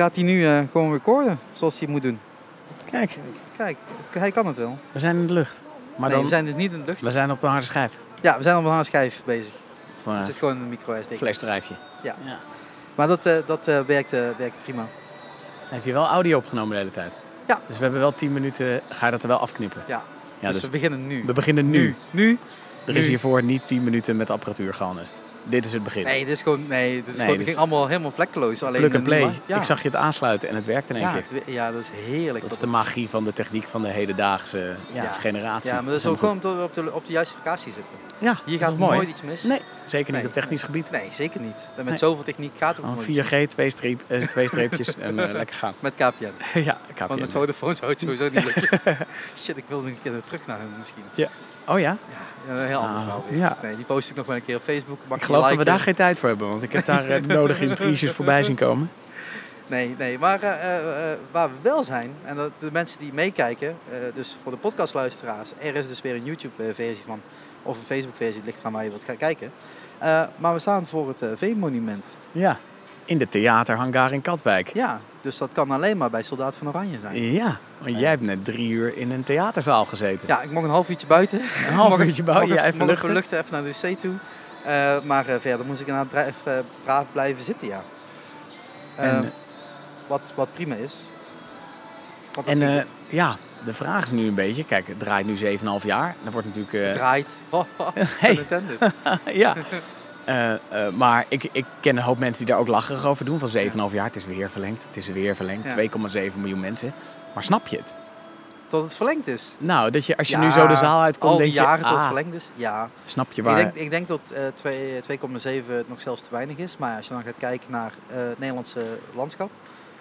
Gaat hij nu eh, gewoon recorden zoals hij het moet doen? Kijk, Kijk, het- hij kan het wel. we zijn in de lucht. Maar nee, dan, we zijn dus niet in de lucht. we zijn op de harde schijf. Ja, we zijn op een harde schijf bezig. Er een zit gewoon een micro SD. vleesdrijfje. Ja. ja. Maar dat, eh, dat eh, werkt, werkt prima. Heb je wel audio opgenomen de hele tijd? Ja. Dus we hebben wel 10 minuten, ga je dat er wel afknippen? Ja. Ja, dus, dus we beginnen nu. we beginnen nu. Nu? Er is Nu. hiervoor niet 10 minuten met apparatuur gehandeld. Dit is het begin. Nee, dit is gewoon, nee, dit is Nee, gewoon, het dit ging is- allemaal helemaal vlekkeloos. Alleen Plug and play. Ja. Ik zag je het aansluiten en het werkte in één ja, keer. we- ja, dat is heerlijk. Dat is de magie van de techniek van de hedendaagse ja, Ja. generatie. Ja, maar dat is ook gewoon op de, op de, op de juiste locatie zitten. Ja, Hier gaat mooi. nooit iets mis. Nee, zeker niet Nee. op technisch gebied. Nee, zeker niet. En met Nee. zoveel techniek gaat het ook Gewoon nooit iets 4G, twee, streep, eh, twee streepjes en eh, lekker gaan. Met KPN. ja, KPN. Want met Vodafone zou het sowieso niet lukken. Shit, ik wilde een keer terug naar hen misschien. Oh ja? Ja, een heel ander Ah, verhaal weer. ja. Nee, die post ik nog wel een keer op Facebook. Mag Ik geloof dat we daar geen tijd voor hebben, want ik heb daar eh, de nodige intriges voorbij zien komen. Nee, nee, maar eh, eh, eh, waar we wel zijn, en dat de mensen die meekijken, eh, dus voor de podcastluisteraars, er is dus weer een YouTube-versie van, of een Facebook-versie, het ligt aan waar je wilt gaan kijken. Eh, maar we staan voor het eh, V-monument. Ja, in de theaterhangar in Katwijk. Ja, dus dat kan alleen maar bij Soldaat van Oranje zijn. Ja, want jij hebt net drie uur in een theaterzaal gezeten. Ja, ik mag een half uurtje buiten. Een half uurtje buiten, ja, even luchten. luchten, even naar de wc toe. Eh, maar eh, verder moest ik inderdaad bra- even, eh, braaf blijven zitten, ja. En, wat, wat prima is. Want en ja, de vraag is nu een beetje, kijk, het draait nu 7,5 jaar. Dat wordt natuurlijk... draait. Oh, oh, Hey. ja. Eh, eh, maar ik, ik ken een hoop mensen die daar ook lacherig over doen. Van 7,5 jaar, het is weer verlengd. Het is weer verlengd. Ja. 2,7 miljoen mensen. Maar snap je het? Tot het verlengd is. Nou, dat je als je Ja, nu zo de zaal uitkomt, Al denk je... jaren tot het ah, verlengd is, ja. snap je Ik waar... denk, ik denk dat eh, twee- 2,7 het nog zelfs te weinig is. Maar als je dan gaat kijken naar eh, het Nederlandse landschap.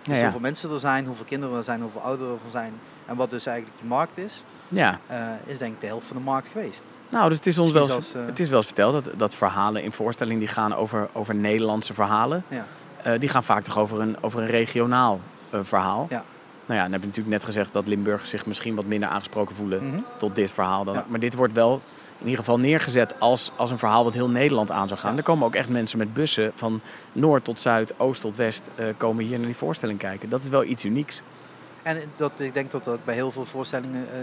Dus hoeveel mensen er zijn, hoeveel kinderen er zijn, hoeveel ouderen er zijn. En wat dus eigenlijk de markt is. Ja. eh, is denk ik de helft van de markt geweest. Nou, dus het is ons wel, eens- zelfs, eh, het is wel eens verteld dat, dat verhalen in voorstellingen die gaan over, over Nederlandse verhalen. Ja. eh, die gaan vaak toch over een, over een regionaal verhaal. Ja. Nou ja, dan heb je natuurlijk net gezegd dat Limburgers zich misschien wat minder aangesproken voelen Mhm. tot dit verhaal. Dan. Ja. Maar dit wordt wel in ieder geval neergezet als, als een verhaal wat heel Nederland aan zou gaan. Ja. Er komen ook echt mensen met bussen van noord tot zuid, oost tot west, komen hier naar die voorstelling kijken. Dat is wel iets unieks. En dat, ik denk dat dat bij heel veel voorstellingen eh,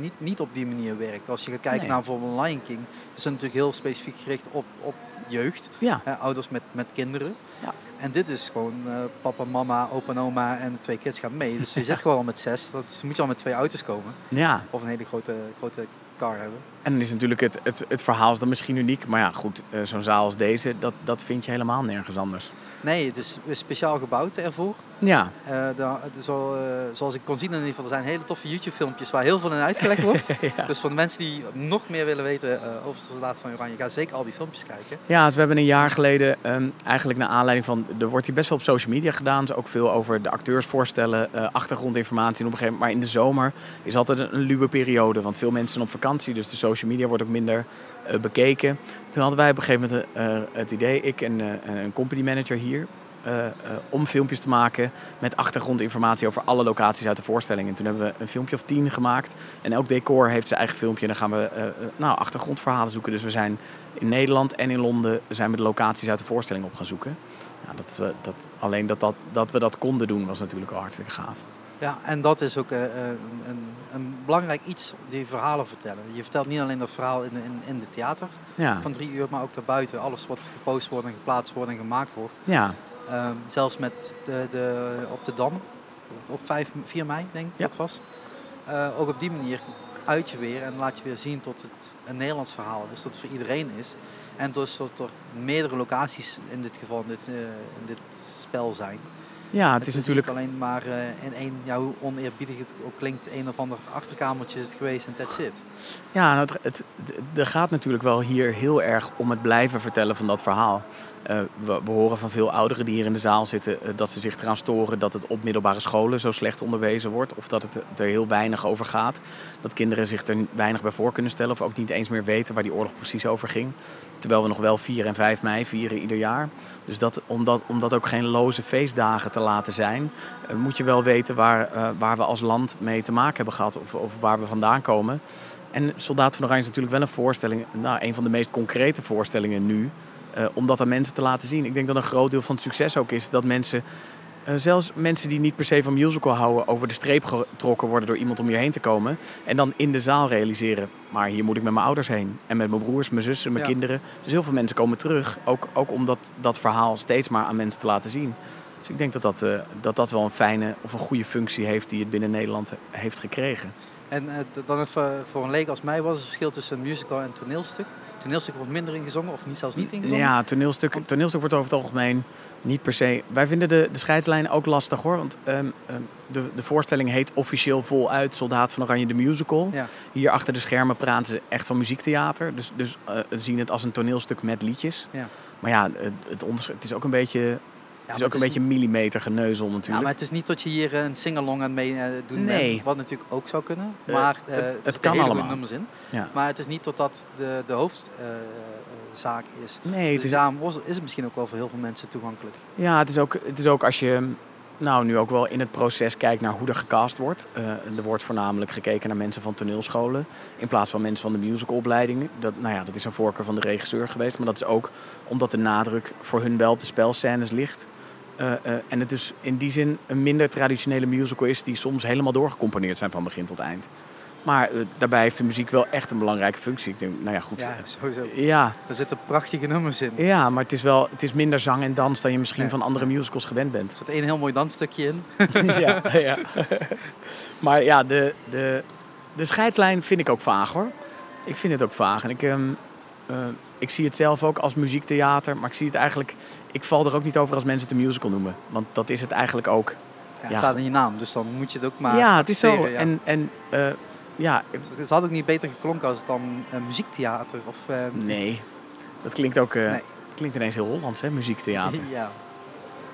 niet, niet op die manier werkt. Als je gaat kijken Nee. naar bijvoorbeeld Lion King, is dat natuurlijk heel specifiek gericht op, op jeugd. Ja, ouders met, met kinderen. Ja. En dit is gewoon eh, papa, mama, opa en oma en de twee kids gaan mee. Dus je zit gewoon al met zes. Dat, dus moet je al met twee auto's komen. ja. Of een hele grote, grote car hebben. En dan is natuurlijk het, het, het verhaal is dan misschien uniek. Maar ja, goed, eh, zo'n zaal als deze, dat, dat vind je helemaal nergens anders. Nee, het is speciaal gebouwd ervoor. Ja, Eh, het eh, zoals ik kon zien in ieder geval, er zijn hele toffe YouTube filmpjes waar heel veel in uitgelegd wordt. ja. Dus voor de mensen die nog meer willen weten over de soldaat van Oranje, ga zeker al die filmpjes kijken. Ja, dus we hebben een jaar geleden, ehm, eigenlijk naar aanleiding van, er wordt hier best wel op social media gedaan. Dus ook veel over de acteurs voorstellen, achtergrondinformatie. En op een gegeven moment, maar in de zomer is altijd een, een luwe periode, want veel mensen zijn op vakantie. Dus de social media wordt ook minder eh, bekeken. Toen hadden wij op een gegeven moment eh, het idee, ik en eh, een company manager hier, om filmpjes te maken met achtergrondinformatie over alle locaties uit de voorstelling. En toen hebben we een filmpje of tien gemaakt. En elk decor heeft zijn eigen filmpje. En dan gaan we nou, achtergrondverhalen zoeken. Dus we zijn in Nederland en in Londen zijn we de locaties uit de voorstelling op gaan zoeken. Ja, dat, dat, alleen dat, dat, dat we dat konden doen was natuurlijk al hartstikke gaaf. Ja, en dat is ook eh, eh, een, een, een belangrijk iets, die verhalen vertellen. Je vertelt niet alleen dat verhaal in, in, in de theater Ja, van drie uur, maar ook daarbuiten. Alles wat gepost wordt en geplaatst wordt en gemaakt wordt. ja, Ehm, zelfs met de, de, op de Dam, op 5, 4 mei denk ik Ja. dat was. Eh, ook op die manier uit je weer en laat je weer zien tot het een Nederlands verhaal is, dat het voor iedereen is. En dus dat er meerdere locaties in dit geval in dit, in dit spel zijn. Ja het is natuurlijk... alleen maar eh, in één, ja, hoe oneerbiedig het ook klinkt, een of ander achterkamertje is het geweest en that's it. Ja, nou, het, het, het- er gaat natuurlijk wel hier heel erg om het blijven vertellen van dat verhaal. Eh, we, horen van veel ouderen die hier in de zaal zitten eh, dat ze zich eraan storen dat het op middelbare scholen zo slecht onderwezen wordt. Of dat het er heel weinig over gaat. Dat kinderen zich er weinig bij voor kunnen stellen of ook niet eens meer weten waar die oorlog precies over ging. Terwijl we nog wel 4 en 5 mei vieren ieder jaar. Dus dat, om, dat, om dat ook geen loze feestdagen te laten zijn, eh, moet je wel weten waar, waar we als land mee te maken hebben gehad of, of waar we vandaan komen. En Soldaat van Oranje is natuurlijk wel een voorstelling, nou, een van de meest concrete voorstellingen nu. Eh, om dat aan mensen te laten zien. Ik denk dat een groot deel van het succes ook is dat mensen Eh, zelfs mensen die niet per se van musical houden, over de streep getrokken worden door iemand om je heen te komen. En dan in de zaal realiseren, maar hier moet ik met mijn ouders heen. En met mijn broers, mijn zussen, mijn Ja. kinderen. Dus heel veel mensen komen terug, ook, ook om dat, dat verhaal steeds maar aan mensen te laten zien. Dus ik denk dat dat, eh, dat dat wel een fijne of een goede functie heeft die het binnen Nederland heeft gekregen. En eh, dan even voor een leek als mij was het verschil tussen een musical en toneelstuk. Toneelstuk wordt minder ingezongen of niet, zelfs niet ingezongen. Ja, toneelstuk, Want- toneelstuk wordt over het algemeen niet per se. Wij vinden de, de scheidslijn ook lastig hoor. Want ehm, ehm, de, de voorstelling heet officieel voluit Soldaat van Oranje de Musical. Ja. Hier achter de schermen praten ze echt van muziektheater. Dus, dus eh, zien het als een toneelstuk met liedjes. Ja. Maar ja, het, het, het is ook een beetje, het Ja, is ook een beetje millimeter geneuzel Ja, natuurlijk. maar het is niet dat je hier eh, een sing-along aan mee eh, doen Nee. bent, wat natuurlijk ook zou kunnen. Eh, Maar eh, het- er het zitten kan allemaal. nummers in. Ja. Maar het is niet tot dat de, de hoofdzaak is. Nee, het Dus is, daarom is het misschien ook wel voor heel veel mensen toegankelijk. Ja, het is, ook, het is ook als je nou, nu ook wel in het proces kijkt naar hoe er gecast wordt. Eh, er wordt voornamelijk gekeken naar mensen van toneelscholen in plaats van mensen van de musicalopleidingen. Dat, nou ja, dat is een voorkeur van de regisseur geweest, maar dat is ook omdat de nadruk voor hun wel op de spelscènes ligt. Eh, eh, en het dus in die zin een minder traditionele musical is die soms helemaal doorgecomponeerd zijn van begin tot eind. Maar eh, daarbij heeft de muziek wel echt een belangrijke functie. Ik denk, nou ja, goed. Ja, sowieso. Ja, Er zitten prachtige nummers in. ja, maar het is wel het is minder zang en dans dan je misschien van andere musicals gewend bent. Er zit één heel mooi dansstukje in. ja, ja. maar ja, de, de, de scheidslijn vind ik ook vaag hoor. Ik vind het ook vaag. En ik, ehm, eh, ik zie het zelf ook als muziektheater, maar ik zie het eigenlijk. Ik val er ook niet over als mensen het een musical noemen. Want dat is het eigenlijk ook. Ja, Ja. Het staat in je naam, dus dan moet je het ook maar ja, het is zo. ja. En, en eh, ja, Het had ook niet beter geklonken als het dan eh, muziektheater of... nee. Dat klinkt ook. Nee. klinkt ineens heel Hollands, hè, muziektheater. Ja,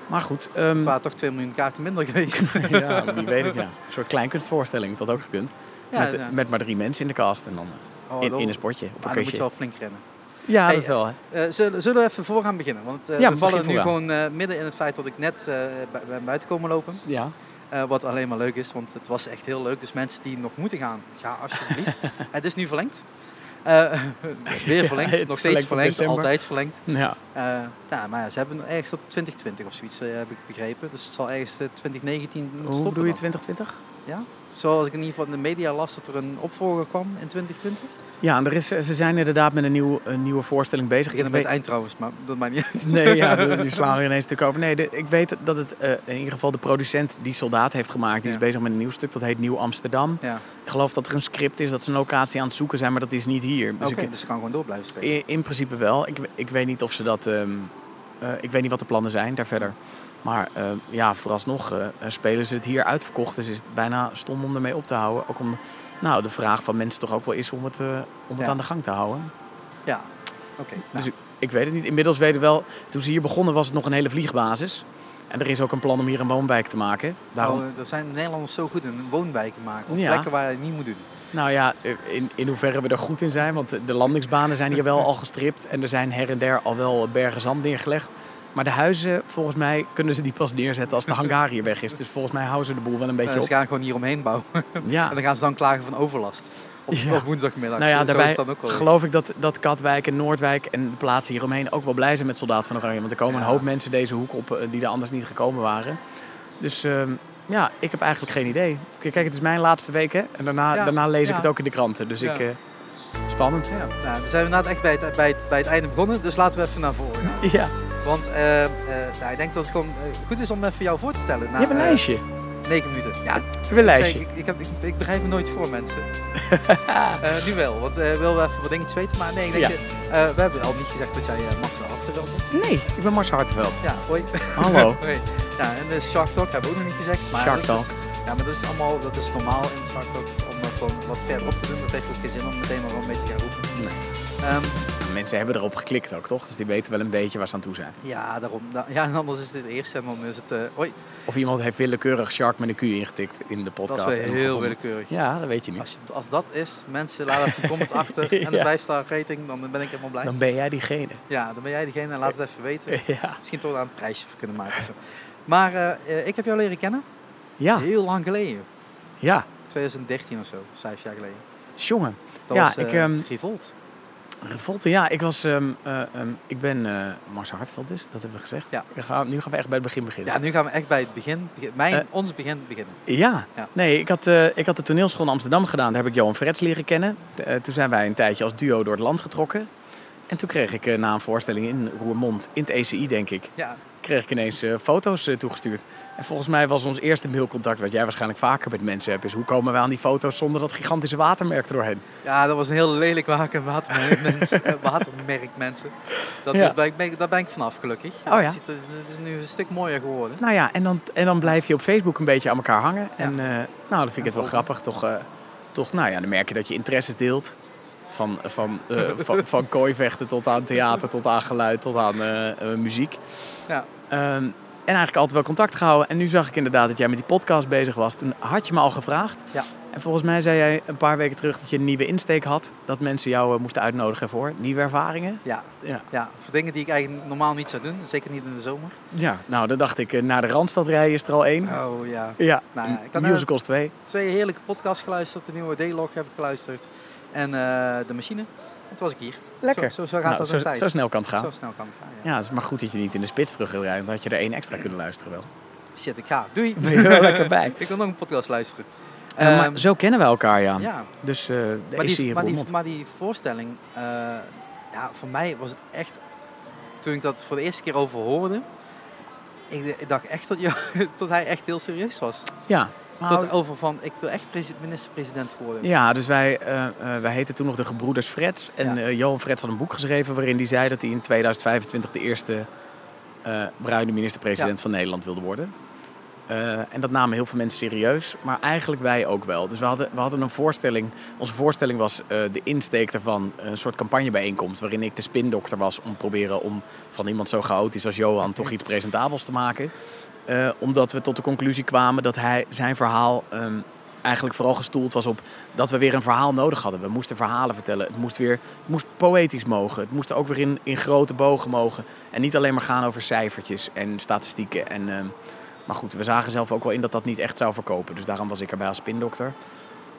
Maar goed. ehm, het waren toch 2 miljoen kaarten minder geweest. ja, wie weet het, ja. Een soort kleinkunstvoorstelling, dat had ook gekund. Ja, met, met maar drie mensen in de cast en dan Oh, in, een spotje, op Maar een dan moet je wel flink rennen. Ja, Hey, dat wel, hè. Eh, zullen, zullen we even voor gaan beginnen? Want eh, Ja, we vallen nu vooraan. gewoon eh, midden in het feit dat ik net eh, ben buiten komen lopen. Ja. Eh, wat alleen maar leuk is, want het was echt heel leuk. Dus mensen die nog moeten gaan, ga alsjeblieft. het is nu verlengd. Eh, weer verlengd, nog is steeds verlengd altijd verlengd. Ja. Eh, ja, maar ja, ze hebben ergens tot 2020 of zoiets, eh, heb ik begrepen. Dus het zal ergens eh, 2019 Hoe stoppen. bedoel je dan. 2020? Zoals ik in ieder geval in de media las dat er een opvolger kwam in 2020. Ja, en er is, ze zijn inderdaad met een, nieuw, een nieuwe voorstelling bezig. Ik met het eind trouwens, maar dat maakt niet uit. Nee, ja, nu slaan we er ineens een stuk over. Nee, de- ik weet dat het eh, in ieder geval de producent die Soldaat heeft gemaakt, die Ja. is bezig met een nieuw stuk. Dat heet Nieuw Amsterdam. Ja, Ik geloof dat er een script is, dat ze een locatie aan het zoeken zijn, maar dat is niet hier. Dus oké, ik, dus ze kan gewoon door blijven spelen. in, in principe wel. Ik, ik weet niet of ze dat. ehm, eh, ik weet niet wat de plannen zijn daar verder. Maar eh, ja, vooralsnog eh, spelen ze het hier uitverkocht. Dus is het bijna stom om ermee op te houden. Ook om nou, de vraag van mensen toch ook wel is om het, eh, om het Ja. aan de gang te houden. Ja, oké. Dus nou, ik, ik weet het niet. Inmiddels weten we wel, toen ze hier begonnen was het nog een hele vliegbasis. En er is ook een plan om hier een woonwijk te maken. Daarom, oh, er zijn Nederlanders zo goed in woonwijken maken. Op Ja. plekken waar je het niet moet doen. Nou ja, in, in hoeverre we er goed in zijn. Want de landingsbanen zijn hier wel al gestript. En er zijn her en der al wel bergen zand neergelegd. Maar de huizen, volgens mij, kunnen ze die pas neerzetten als de hangar hier weg is. Dus volgens mij houden ze de boel wel een beetje Eh, op. ze gaan gewoon hier omheen bouwen. Ja, en dan gaan ze dan klagen van overlast. Op, Ja. op woensdagmiddag. nou ja, Zo- zo is daarbij dan ook wel. geloof ik dat, dat Katwijk en Noordwijk en de plaatsen hieromheen ook wel blij zijn met Soldaat van Oranje. Want er komen Ja. een hoop mensen deze hoek op eh, die er anders niet gekomen waren. Dus ehm, ja, ik heb eigenlijk geen idee. Kijk, het is mijn laatste week hè. En daarna, Ja, daarna lees ik het ook in de kranten. Dus Ja. ik... eh, spannend. Ja, nou, dan zijn we inderdaad echt bij het, bij, het, bij het einde begonnen. Dus laten we even naar voren gaan. Ja, Want eh, eh, nou, ik denk dat het gewoon eh, goed is om even jou voor te stellen. Na, je hebt een lijstje. negen minuten. Ja, Ik heb een lijstje. Ik, ik, heb, ik, ik bereid me nooit voor, mensen. Eh, nu wel, want eh wil we even wat dingetjes weten. Maar nee, ik denk Ja. je, we hebben al niet gezegd dat jij uh, Marcel Achterveld bent. Nee, ik ben Mars Hartenveld. Ja, hoi. Hallo. Hoi. Ja, en de Shark Talk hebben we ook nog niet gezegd. Maar Shark Talk. Ja, maar dat is allemaal dat is normaal in Shark Talk om gewoon wat verder op te doen. Dat heeft ook geen zin om meteen maar gewoon mee te gaan roepen. Nee. Ehm, Mensen hebben erop geklikt ook, toch? Dus die weten wel een beetje waar ze aan toe zijn. ja, daarom. Da- Ja, en anders is dit het eerste en dan is het... eh hoi, Of iemand heeft willekeurig Shark met een Q ingetikt in de dat podcast. is en hem heel gevonden. willekeurig. Ja, dat weet je niet. Als, je- als dat is, mensen, laat even een comment achter en een Ja. 5 star rating, dan ben ik helemaal blij. Dan ben jij diegene. Ja, dan ben jij degene en laat het even weten. Ja. Misschien toch daar een prijsje voor kunnen maken. of zo. Maar eh, eh, ik heb jou leren kennen, Ja, heel lang geleden. ja. 2013 of zo, vijf jaar geleden. Jongen. Dat Ja, was eh ik, ehm, Revolt. Revolte, ja. Ik was... ehm, eh, ehm, ik ben eh Marcel Hartveld dus, dat hebben we gezegd. Ja. We gaan, nu gaan we echt bij het begin beginnen. Ja, nu gaan we echt bij het begin. begin- Mijn, Eh. ons begin beginnen. Ja. Ja. Nee, ik had, ik had de toneelschool in Amsterdam gedaan. Daar heb ik Johan Frets leren kennen. Toen zijn wij een tijdje als duo door het land getrokken. En toen kreeg ik na een voorstelling in Roermond, in het ECI denk ik, Ja, kreeg ik ineens eh, foto's eh, toegestuurd. En volgens mij was ons eerste mailcontact, wat jij waarschijnlijk vaker met mensen hebt, is hoe komen we aan die foto's zonder dat gigantische watermerk erdoorheen? ja, dat was een heel lelijk waken- watermerk, mensen. eh, watermerk mensen. Dat Ja. ben ik- daar ben ik vanaf gelukkig. Oh ja. Het, ziet er- het is nu een stuk mooier geworden. Nou ja, en dan, en dan blijf je op Facebook een beetje aan elkaar hangen. Ja. En eh, nou, dan vind ik het wel volgen. grappig. Toch, eh, toch, nou ja, dan merk je dat je interesses deelt. Van, van, eh, van, van kooivechten tot aan theater, tot aan geluid, tot aan eh, eh, muziek. Ja. Ehm, en eigenlijk altijd wel contact gehouden. En nu zag ik inderdaad dat jij met die podcast bezig was. Toen had je me al gevraagd. Ja. En volgens mij zei jij een paar weken terug dat je een nieuwe insteek had. Dat mensen jou moesten uitnodigen voor nieuwe ervaringen. Ja, Ja. ja, voor dingen die ik eigenlijk normaal niet zou doen. Zeker niet in de zomer. ja. Nou, dan dacht ik, naar de Randstad rijden is er al één. Oh ja. Ja, Nou ja, ik kan, Musicals 2. Twee heerlijke podcasts geluisterd. De nieuwe D-log heb ik geluisterd. En eh, de machine. En toen was ik hier. Lekker. Zo, zo, zo gaat Nou, dat zo, tijd. zo snel kan het gaan. Zo snel kan het gaan, ja. Ja, het is maar goed dat je niet in de spits terug gaat rijden. Dan had je er één extra kunnen luisteren wel. Shit, ik ga. Doei. Ben je er wel lekker bij. ik wil nog een podcast luisteren. Eh, maar Ehm, zo kennen wij elkaar, ja. ja, Dus eh de maar die, in maar, die, maar die voorstelling, eh, ja, voor mij was het echt, toen ik dat voor de eerste keer over hoorde, ik, ik dacht echt dat, ja, dat hij echt heel serieus was. Ja. Nou, Tot over van, ik wil echt presi- minister-president worden. ja, dus wij, eh, eh, wij heten toen nog de Gebroeders Frets. En Ja. eh, Johan Frets had een boek geschreven waarin hij zei dat hij in 2025 de eerste bruine minister-president van Nederland wilde worden. En dat namen heel veel mensen serieus, maar eigenlijk wij ook wel. Dus we hadden, we hadden een voorstelling. Onze voorstelling was de insteek daarvan een soort campagnebijeenkomst. Waarin ik de spindokter was om proberen om van iemand zo chaotisch als Johan toch iets presentabels te maken. Eh, omdat we tot de conclusie kwamen dat hij zijn verhaal ehm, eigenlijk vooral gestoeld was op dat we weer een verhaal nodig hadden. We moesten verhalen vertellen. Het moest weer het moest poëtisch mogen. Het moest ook weer in, in grote bogen mogen. En niet alleen maar gaan over cijfertjes en statistieken. En, ehm, maar goed, we zagen zelf ook wel in dat dat niet echt zou verkopen. Dus daarom was ik erbij als spindokter.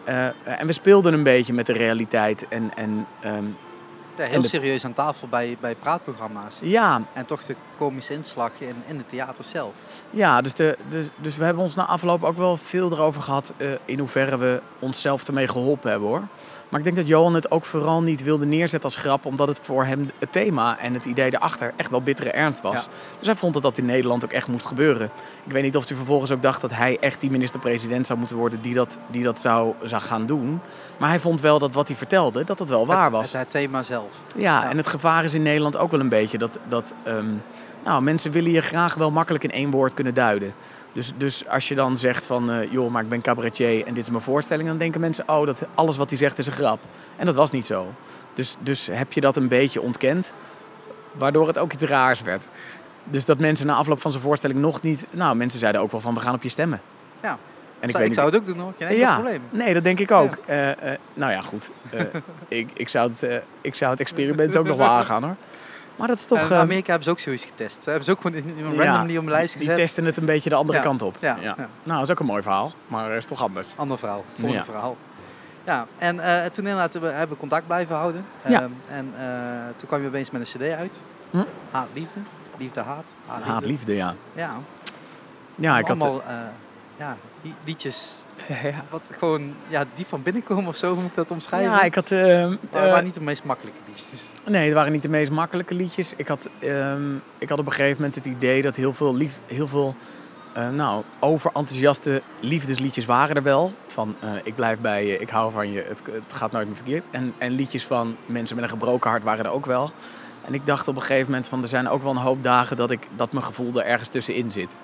Eh, en we speelden een beetje met de realiteit. En, en ehm, Ja, heel de- serieus aan tafel bij, bij praatprogramma's. ja, En toch de komische inslag in, in het theater zelf. Ja, dus, de, dus, dus we hebben ons na afloop ook wel veel erover gehad eh, in hoeverre we onszelf ermee geholpen hebben hoor. Maar ik denk dat Johan het ook vooral niet wilde neerzetten als grap, omdat het voor hem het thema en het idee erachter echt wel bittere ernst was. Ja. Dus hij vond dat dat in Nederland ook echt moest gebeuren. Ik weet niet of hij vervolgens ook dacht dat hij echt die minister-president zou moeten worden die dat, die dat zou, zou gaan doen. Maar hij vond wel dat wat hij vertelde, dat dat wel waar het, was. Het, het thema zelf. Ja, Ja. en het gevaar is in Nederland ook wel een beetje dat, dat ehm, nou, mensen willen je graag wel makkelijk in één woord kunnen duiden. Dus, dus als je dan zegt van, eh, joh, maar ik ben cabaretier en dit is mijn voorstelling, dan denken mensen, oh, dat alles wat hij zegt is een grap. En dat was niet zo. Dus, dus heb je dat een beetje ontkend, waardoor het ook iets raars werd. Dus dat mensen na afloop van zijn voorstelling nog niet, nou, mensen zeiden ook wel van, we gaan op je stemmen. Ja. En Ik, zou, ik zou het ook doen hoor. Geen ja, probleem. nee, dat denk ik ook. Eh, eh, nou ja, goed. Ik, ik, zou het, ik zou het experiment ook nog wel aangaan hoor. Maar dat is toch... En in eh, Amerika hebben ze ook zoiets getest. Ze hebben ze ook gewoon randomly op een lijst Die gezet. testen het een beetje de andere Ja, kant op. ja, ja. Nou, dat is ook een mooi verhaal, maar het is toch anders. Ander verhaal, volgende Ja. verhaal. Ja, en eh, toen inderdaad hebben we hebben contact blijven houden. Ja. Ehm, en eh, toen kwam je opeens met een cd uit. Hm? Haat, liefde. Liefde, haat. Haat, liefde. Haat, liefde, ja. Ja, Ja, ik had... allemaal eh, ja, li- liedjes ja. wat gewoon ja, diep van binnen komen of zo, hoe moet ik dat omschrijven? Ja, ik had... eh, Maar het eh, waren niet de meest makkelijke liedjes. Nee, het waren niet de meest makkelijke liedjes. Ik had, ehm, ik had op een gegeven moment het idee dat heel veel, lief, heel veel eh, nou, overenthousiaste liefdesliedjes waren er wel. Van eh, ik blijf bij je, ik hou van je, het, het gaat nooit meer verkeerd. En, en liedjes van mensen met een gebroken hart waren er ook wel. En ik dacht op een gegeven moment van er zijn ook wel een hoop dagen dat, ik, dat mijn gevoel er ergens tussenin zit.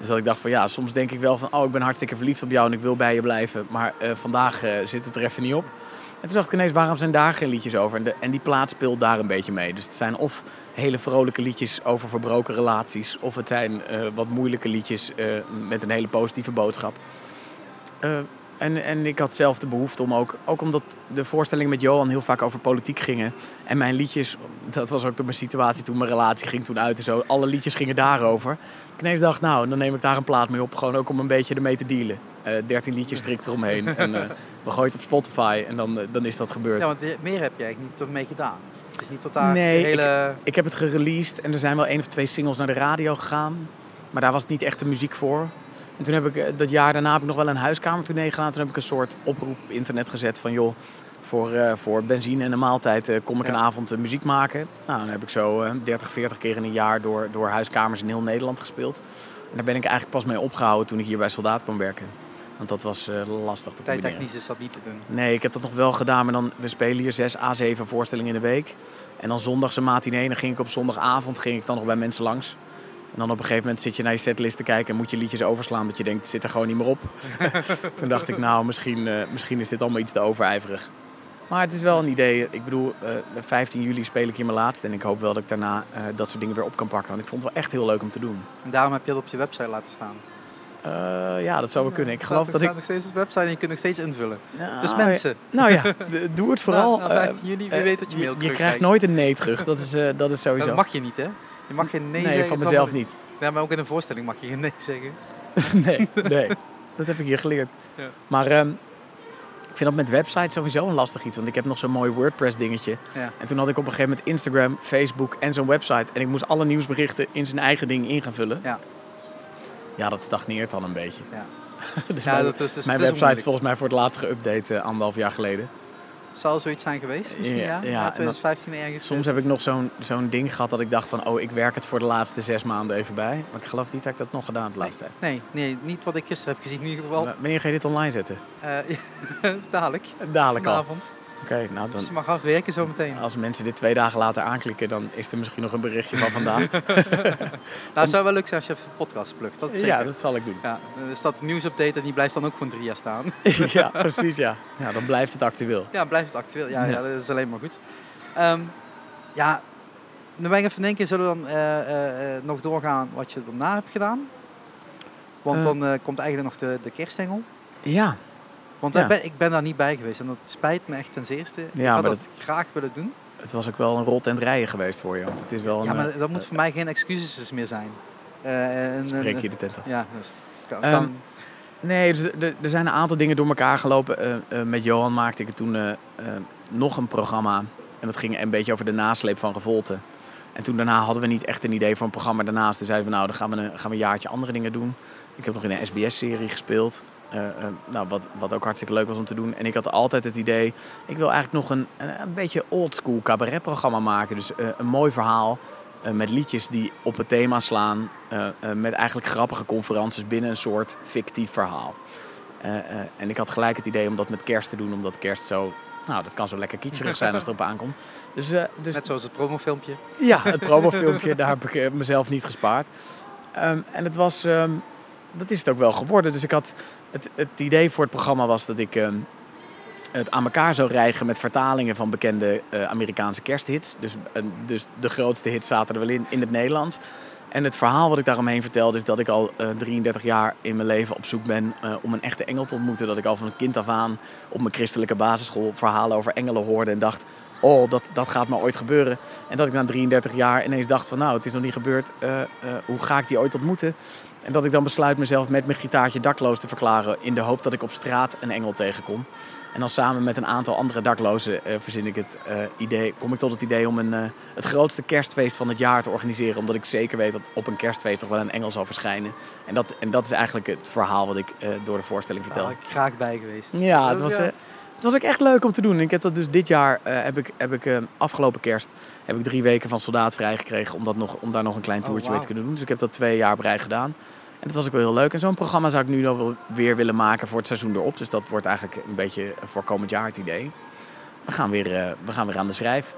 Dus dat ik dacht van ja, soms denk ik wel van oh ik ben hartstikke verliefd op jou en ik wil bij je blijven. Maar eh, vandaag eh, zit het er even niet op. En toen dacht ik ineens, waarom zijn daar geen liedjes over? En, en die plaat speelt daar een beetje mee. Dus het zijn of hele vrolijke liedjes over verbroken relaties... of het zijn eh, wat moeilijke liedjes met een hele positieve boodschap. En, en ik had zelf de behoefte om ook... ook omdat de voorstellingen met Johan heel vaak over politiek gingen... en mijn liedjes, dat was ook door mijn situatie toen mijn relatie ging toen uit en zo... alle liedjes gingen daarover. Ik ineens dacht, nou, dan neem ik daar een plaat mee op... gewoon ook om een beetje ermee te dealen. Eh 13 liedjes strikt eromheen en... eh, we gooien het op Spotify en dan, eh, dan is dat gebeurd. Ja, want meer heb je eigenlijk niet ermee gedaan. Het is niet tot daar Nee, hele... Ik heb het gereleased en er zijn wel één of twee singles naar de radio gegaan. Maar daar was het niet echt de muziek voor. En toen heb ik, eh, dat jaar daarna heb ik nog wel een huiskamertournee gedaan. Toen heb ik een soort oproep op internet gezet van joh, voor, eh, voor benzine en een maaltijd eh, kom ik Ja. een avond muziek maken. Nou, dan heb ik zo eh, 30, 40 keer in een jaar door, door huiskamers in heel Nederland gespeeld. En daar ben ik eigenlijk pas mee opgehouden toen ik hier bij Soldaat kwam werken. Want dat was lastig te combineren. Tijdtechnisch is dat niet te doen. Nee, ik heb dat nog wel gedaan, maar dan, we spelen hier 6 à 7 voorstellingen in de week. En dan zondags een matinee, dan ging ik op zondagavond ging ik dan nog bij mensen langs. En dan op een gegeven moment zit je naar je setlist te kijken en moet je liedjes overslaan, dat je denkt, het zit er gewoon niet meer op. Toen dacht ik, nou, misschien, eh, misschien is dit allemaal iets te overijverig. Maar het is wel een idee. Ik bedoel, eh 15 juli speel ik hier mijn laatst. En ik hoop wel dat ik daarna eh, dat soort dingen weer op kan pakken. Want ik vond het wel echt heel leuk om te doen. En daarom heb je dat op je website laten staan. Eh, ja, dat zou wel kunnen. Ik Het geloof staat- dat het ik... staat nog steeds op de website en je kunt nog steeds invullen. Nou, Dus mensen, Nou ja, doe het vooral. na, na 15 juli, wie eh, weet dat je mail Je terugkrijgt. krijgt nooit een nee terug. Dat is, eh, dat is sowieso. Dat mag je niet, hè? Je mag geen nee, nee, zeggen. van Het is mezelf niet. Ja, maar ook in een voorstelling mag je geen nee zeggen. nee, nee. Dat heb ik hier geleerd. Ja. Maar ehm, ik vind dat met websites sowieso een lastig iets. Want ik heb nog zo'n mooi WordPress dingetje. Ja. En toen had ik op een gegeven moment Instagram, Facebook en zo'n website. En ik moest alle nieuwsberichten in zijn eigen ding in gaan vullen. Ja. Ja, dat stagneert dan een beetje. Ja. dus Ja, mijn, dat is, dus, mijn website is volgens mij voor het laatst geüpdate eh, anderhalf jaar geleden. Zal zoiets zijn geweest misschien, Ja, ja? ja, Ja, en dan- 2015 ergens. Soms heb ik nog zo'n zo'n ding gehad dat ik dacht van... oh, ik werk het voor de laatste zes maanden even bij. Maar ik geloof niet dat ik dat nog gedaan heb de laatste tijd. Nee, nee, niet wat ik gisteren heb gezien in ieder geval. Maar Wanneer ga je dit online zetten? Eh, dadelijk, Dadelijk al. Vanavond. nou dan... Dus je mag hard werken zo meteen. Als mensen dit twee dagen later aanklikken, dan is er misschien nog een berichtje van vandaag. Nou, het zou wel leuk zijn als je even een podcast plukt. Dat is zeker. ja, dat zal ik doen. Ja, er staat een nieuwsupdate en die blijft dan ook gewoon drie jaar staan. ja, precies ja. Ja, dan blijft het actueel. Ja, blijft het actueel. Ja, Ja. ja. dat is alleen maar goed. Ehm, ja, dan ben ik even denken, zullen we dan eh, eh, eh, nog doorgaan wat je daarna hebt gedaan? Want dan eh, komt eigenlijk nog de, de kerstengel. Ja, Want Ja. ben, ik ben daar niet bij geweest en dat spijt me echt ten zeerste. ik had dat, graag willen doen. het was ook wel een rot en het rijden geweest voor je. Want het is wel een... Ja, maar eh, dat moet voor mij geen excuses meer zijn. Eh, en- Spreek je de tent af. Ja, dus kan, Ehm, kan- Nee, dus er, er zijn een aantal dingen door elkaar gelopen. Eh, eh, met Johan maakte ik toen eh, eh, nog een programma. En dat ging een beetje over de nasleep van Revolte. En toen daarna hadden we niet echt een idee voor een programma daarnaast. Toen zeiden we, nou, dan gaan we een, gaan we een jaartje andere dingen doen. Ik heb nog in een SBS-serie gespeeld. Eh, eh, nou, wat, wat ook hartstikke leuk was om te doen. En ik had altijd het idee, ik wil eigenlijk nog een, een, een beetje oldschool cabaretprogramma maken. Dus eh, een mooi verhaal met liedjes die op het thema slaan. met eigenlijk grappige conferences binnen een soort fictief verhaal. En ik had gelijk het idee om dat met kerst te doen, omdat kerst zo... Nou, dat kan zo lekker kitscherig zijn als het erop aankomt. Dus, dus Net zoals het promofilmpje. ja, het promofilmpje, daar heb ik mezelf niet gespaard. Ehm, en het was, ehm, dat is het ook wel geworden. Dus ik had, het, het idee voor het programma was dat ik ehm, het aan elkaar zou rijgen met vertalingen van bekende eh, Amerikaanse kersthits. Dus, eh, dus de grootste hits zaten er wel in, in het Nederlands. En het verhaal wat ik daaromheen vertelde is dat ik al eh, 33 jaar in mijn leven op zoek ben eh, om een echte engel te ontmoeten. Dat ik al van een kind af aan op mijn christelijke basisschool verhalen over engelen hoorde en dacht... Oh, dat, dat gaat me ooit gebeuren. En dat ik na 33 jaar ineens dacht van nou, het is nog niet gebeurd. eh, eh, hoe ga ik die ooit ontmoeten? En dat ik dan besluit mezelf met mijn gitaartje dakloos te verklaren... in de hoop dat ik op straat een engel tegenkom. En dan samen met een aantal andere daklozen eh, verzin ik het eh, idee, kom ik tot het idee om een, eh, het grootste kerstfeest van het jaar te organiseren. Omdat ik zeker weet dat op een kerstfeest toch wel een engel zal verschijnen. En dat, en dat is eigenlijk het verhaal wat ik door de voorstelling Daar vertel. had ik graag bij geweest. Ja, het was. Het was ook echt leuk om te doen. En ik heb dat dus dit jaar, eh, heb ik, heb ik eh, afgelopen kerst, heb ik drie weken van soldaat vrijgekregen om, dat nog, om daar nog een klein Oh, toertje mee te kunnen doen. Dus ik heb dat twee jaar rij gedaan. En dat was ook wel heel leuk. En zo'n programma zou ik nu nog wel weer willen maken voor het seizoen erop. Dus dat wordt eigenlijk een beetje voor komend jaar het idee. We gaan weer, eh, we gaan weer aan de schrijf.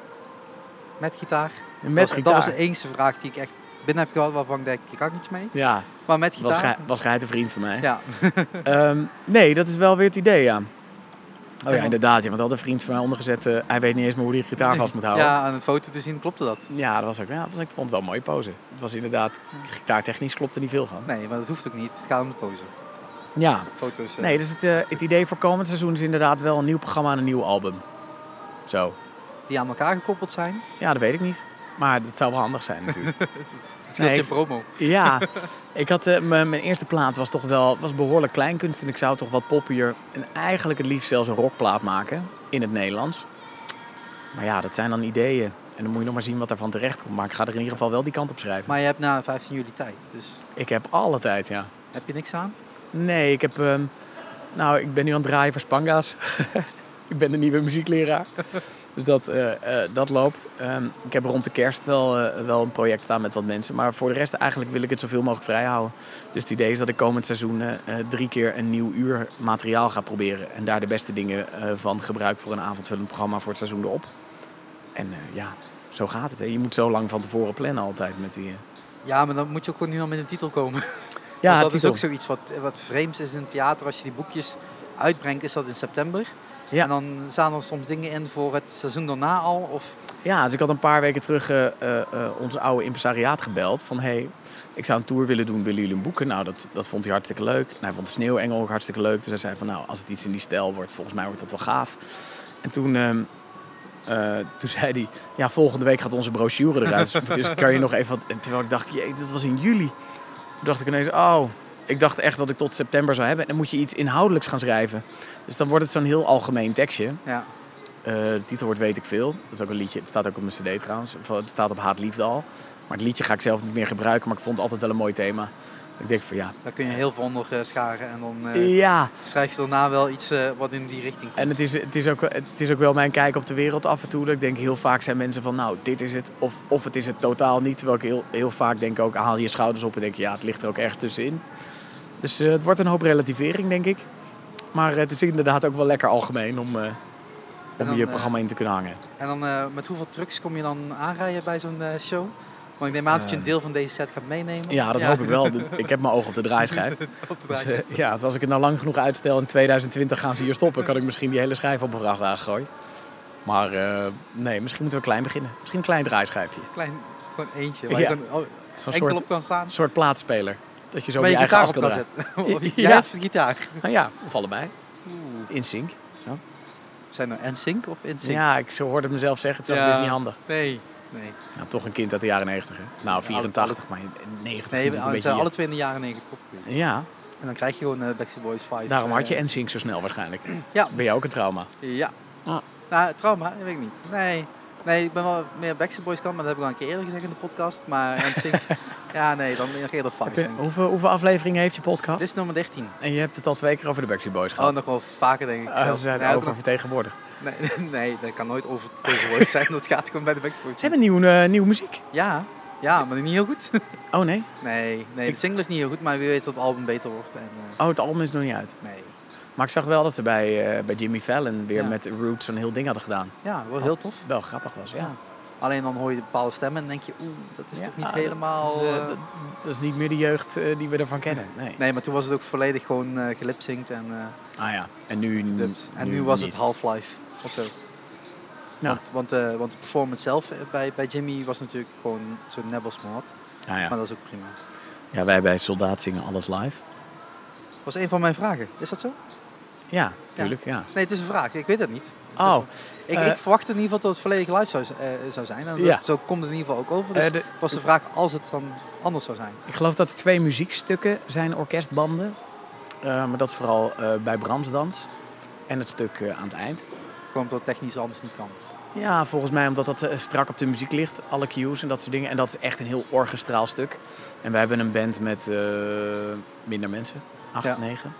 Met gitaar. Met dat, was- gitaar. Dat was de enige vraag die ik echt binnen heb gehad waarvan ik denk, ik kan niets mee. Ja, Maar met was, gitaar. gij, was geheid een vriend van mij. Ja, Ehm, nee, dat is wel weer het idee, ja. Oh ja, inderdaad. Ja, want had een vriend van mij ondergezet. eh, hij weet niet eens meer hoe hij gitaar vast moet houden. ja, aan het foto te zien klopte dat. Ja, dat was ook. Ja, dat was, ik vond het wel een mooie pose. Het was inderdaad, gitaartechnisch klopte niet veel van. Nee, maar dat hoeft ook niet. Het gaat om de pose. Ja, Foto's. eh, nee, dus het, eh, het idee voor komend seizoen is inderdaad wel een nieuw programma en een nieuw album. Zo. Die aan elkaar gekoppeld zijn. Ja, dat weet ik niet. Maar dat zou wel handig zijn natuurlijk. Nee, je ik- promo. ja, ik had, eh, mijn mijn eerste plaat was toch wel was behoorlijk kleinkunst. En ik zou toch wat poppier en eigenlijk het liefst zelfs een rockplaat maken in het Nederlands. Maar ja, dat zijn dan ideeën. En dan moet je nog maar zien wat daarvan terecht komt. Maar ik ga er in ieder geval wel die kant op schrijven. Maar je hebt na 15 juli tijd, dus Ik heb alle tijd, ja. heb je niks aan? Nee, ik heb... ehm, nou, ik ben nu aan het draaien voor Spanga's. ik ben de nieuwe muziekleraar. dus dat, eh, eh, dat loopt. Ehm, ik heb rond de kerst wel, eh, wel een project staan met wat mensen. Maar voor de rest eigenlijk wil ik het zoveel mogelijk vrij houden. Dus het idee is dat ik komend seizoen drie keer een nieuw uur materiaal ga proberen. En daar de beste dingen van gebruik voor een avondvullend programma voor het seizoen erop. En ja, zo gaat het. Hè. Je moet zo lang van tevoren plannen altijd met die... Ja, maar dan moet je ook gewoon nu al met een titel komen. Ja, dat titel. is ook zoiets wat, wat vreemds is in het theater. Als je die boekjes uitbrengt, is dat in september. Ja. En dan staan er soms dingen in voor het seizoen daarna al. Of, Ja, dus ik had een paar weken terug eh, eh, eh, onze oude impresariaat gebeld. Van, hey, ik zou een tour willen doen, willen jullie hem boeken? Nou, dat, dat vond hij hartstikke leuk. En hij vond de Sneeuwengel ook hartstikke leuk. Dus hij zei van, nou, als het iets in die stijl wordt, volgens mij wordt dat wel gaaf. En toen, eh, toen zei hij, ja, volgende week gaat onze brochure eruit. dus kan je nog even wat... En terwijl ik dacht, jee, dit was in juli. Toen dacht ik ineens, oh, ik dacht echt dat ik tot september zou hebben. En dan moet je iets inhoudelijks gaan schrijven. Dus dan wordt het zo'n heel algemeen tekstje. ja. Eh, de titel wordt Weet ik Veel. Dat is ook een liedje. Het staat ook op mijn cd trouwens. Het staat op Haat Liefde al. Maar het liedje ga ik zelf niet meer gebruiken. Maar ik vond het altijd wel een mooi thema. Ik denk van ja. Daar kun je heel veel onder eh, scharen. En dan eh, Ja. schrijf je daarna wel iets wat in die richting komt. En het is, het, is ook, het is ook wel mijn kijk op de wereld af en toe. Dat ik denk heel vaak zijn mensen van nou dit is het. Of, of het is het totaal niet. Terwijl ik heel, heel vaak denk ook haal je schouders op en denk ja het ligt er ook erg tussenin. Dus eh, het wordt een hoop relativering denk ik. Maar het is inderdaad ook wel lekker algemeen om, eh, om dan, je eh, programma in te kunnen hangen. En dan met hoeveel trucks kom je dan aanrijden bij zo'n eh, show? Want ik neem aan dat je een Eh. deel van deze set gaat meenemen. Ja, dat hoop ik wel. Ik heb mijn oog op de draaischijf. Op de Dus, draai. eh, ja, dus als ik het nou lang genoeg uitstel in 2020 gaan ze hier stoppen, kan ik misschien die hele schijf op een vrachtwagen gooien. Maar eh, nee, misschien moeten we klein beginnen. Misschien een klein draaischijfje. Klein, gewoon eentje. Waar Ja. je Zo'n enkel soort, op kan staan. soort plaatspeler. Dat je zo je je eigen as kan draaien. zetten. Ja. Jij hebt de gitaar. Nou ja, of allebei. In sync. Zijn er NSYNC of InSync? Ja, ik zo hoorde het mezelf zeggen. Het Ja. dus niet handig. Nee, nee. Nou, toch een kind uit de jaren 90. Hè. Nou, 84, maar 90 is Nee, we een zijn beetje... alle twee in de jaren 90 opgegroeid. Ja, En dan krijg je gewoon eh, Backstreet Boys 5. daarom had je eh, NSYNC zo snel waarschijnlijk. Ja. Ben je ook een trauma? Ja. Ah. Nou, trauma, dat weet ik niet. Nee. Nee, ik ben wel meer Backstreet Boys kant, maar dat heb ik al een keer eerder gezegd in de podcast. Maar NSYNC, ja nee, dan nog eerder 5. Heb je, hoeveel, hoeveel afleveringen heeft je podcast? Dit is nummer 13. En je hebt het al twee keer over de Backstreet Boys gehad. Oh, nog wel vaker denk ik Ah, ze zijn Nee, over vertegenwoordigd. nee, nee, dat kan nooit over tegenwoordig zijn. Dat gaat gewoon bij de Backstreet Boys. Ze hebben nieuwe, eh, nieuwe muziek. Ja, ja, maar niet heel goed. Oh nee? nee, nee, de single is niet heel goed, maar wie weet dat het album beter wordt. En, eh, Oh, het album is nog niet uit. nee. Maar ik zag wel dat ze bij, eh, bij Jimmy Fallon weer Ja. met Roots zo'n heel ding hadden gedaan. Ja, wel heel tof. Wel grappig was, ja. Ja. Alleen dan hoor je bepaalde stemmen en denk je, oeh, dat is Ja, toch niet helemaal... Dat is, eh, eh, dat, dat is niet meer de jeugd die we ervan kennen. Nee. Nee, maar toen was het ook volledig gewoon eh gelipsynct en Ah ja, en nu... En nu, was niet. het Half-Life of zo. Want, want, want de performance zelf bij, bij Jimmy was natuurlijk gewoon zo nebbel smart. Ah ja. Maar dat is ook prima. ja, wij bij Soldaat zingen alles live. was een van mijn vragen. Is dat zo? Ja, tuurlijk, ja. Nee, het is een vraag. Ik weet het niet. Het Oh, is- ik, eh, ik verwachtte in ieder geval dat het volledig live zou, eh, zou zijn. En Ja. zo komt het in ieder geval ook over. Dus eh, de- was de vraag als het dan anders zou zijn. ik geloof dat er twee muziekstukken zijn, orkestbanden. Eh, maar dat is vooral bij Bramsdans. En het stuk aan het eind. Gewoon omdat het technisch anders niet kan. Ja, volgens mij omdat dat strak op de muziek ligt. Alle cues en dat soort dingen. En dat is echt een heel orchestraal stuk. En wij hebben een band met minder mensen. Acht, Ja. negen.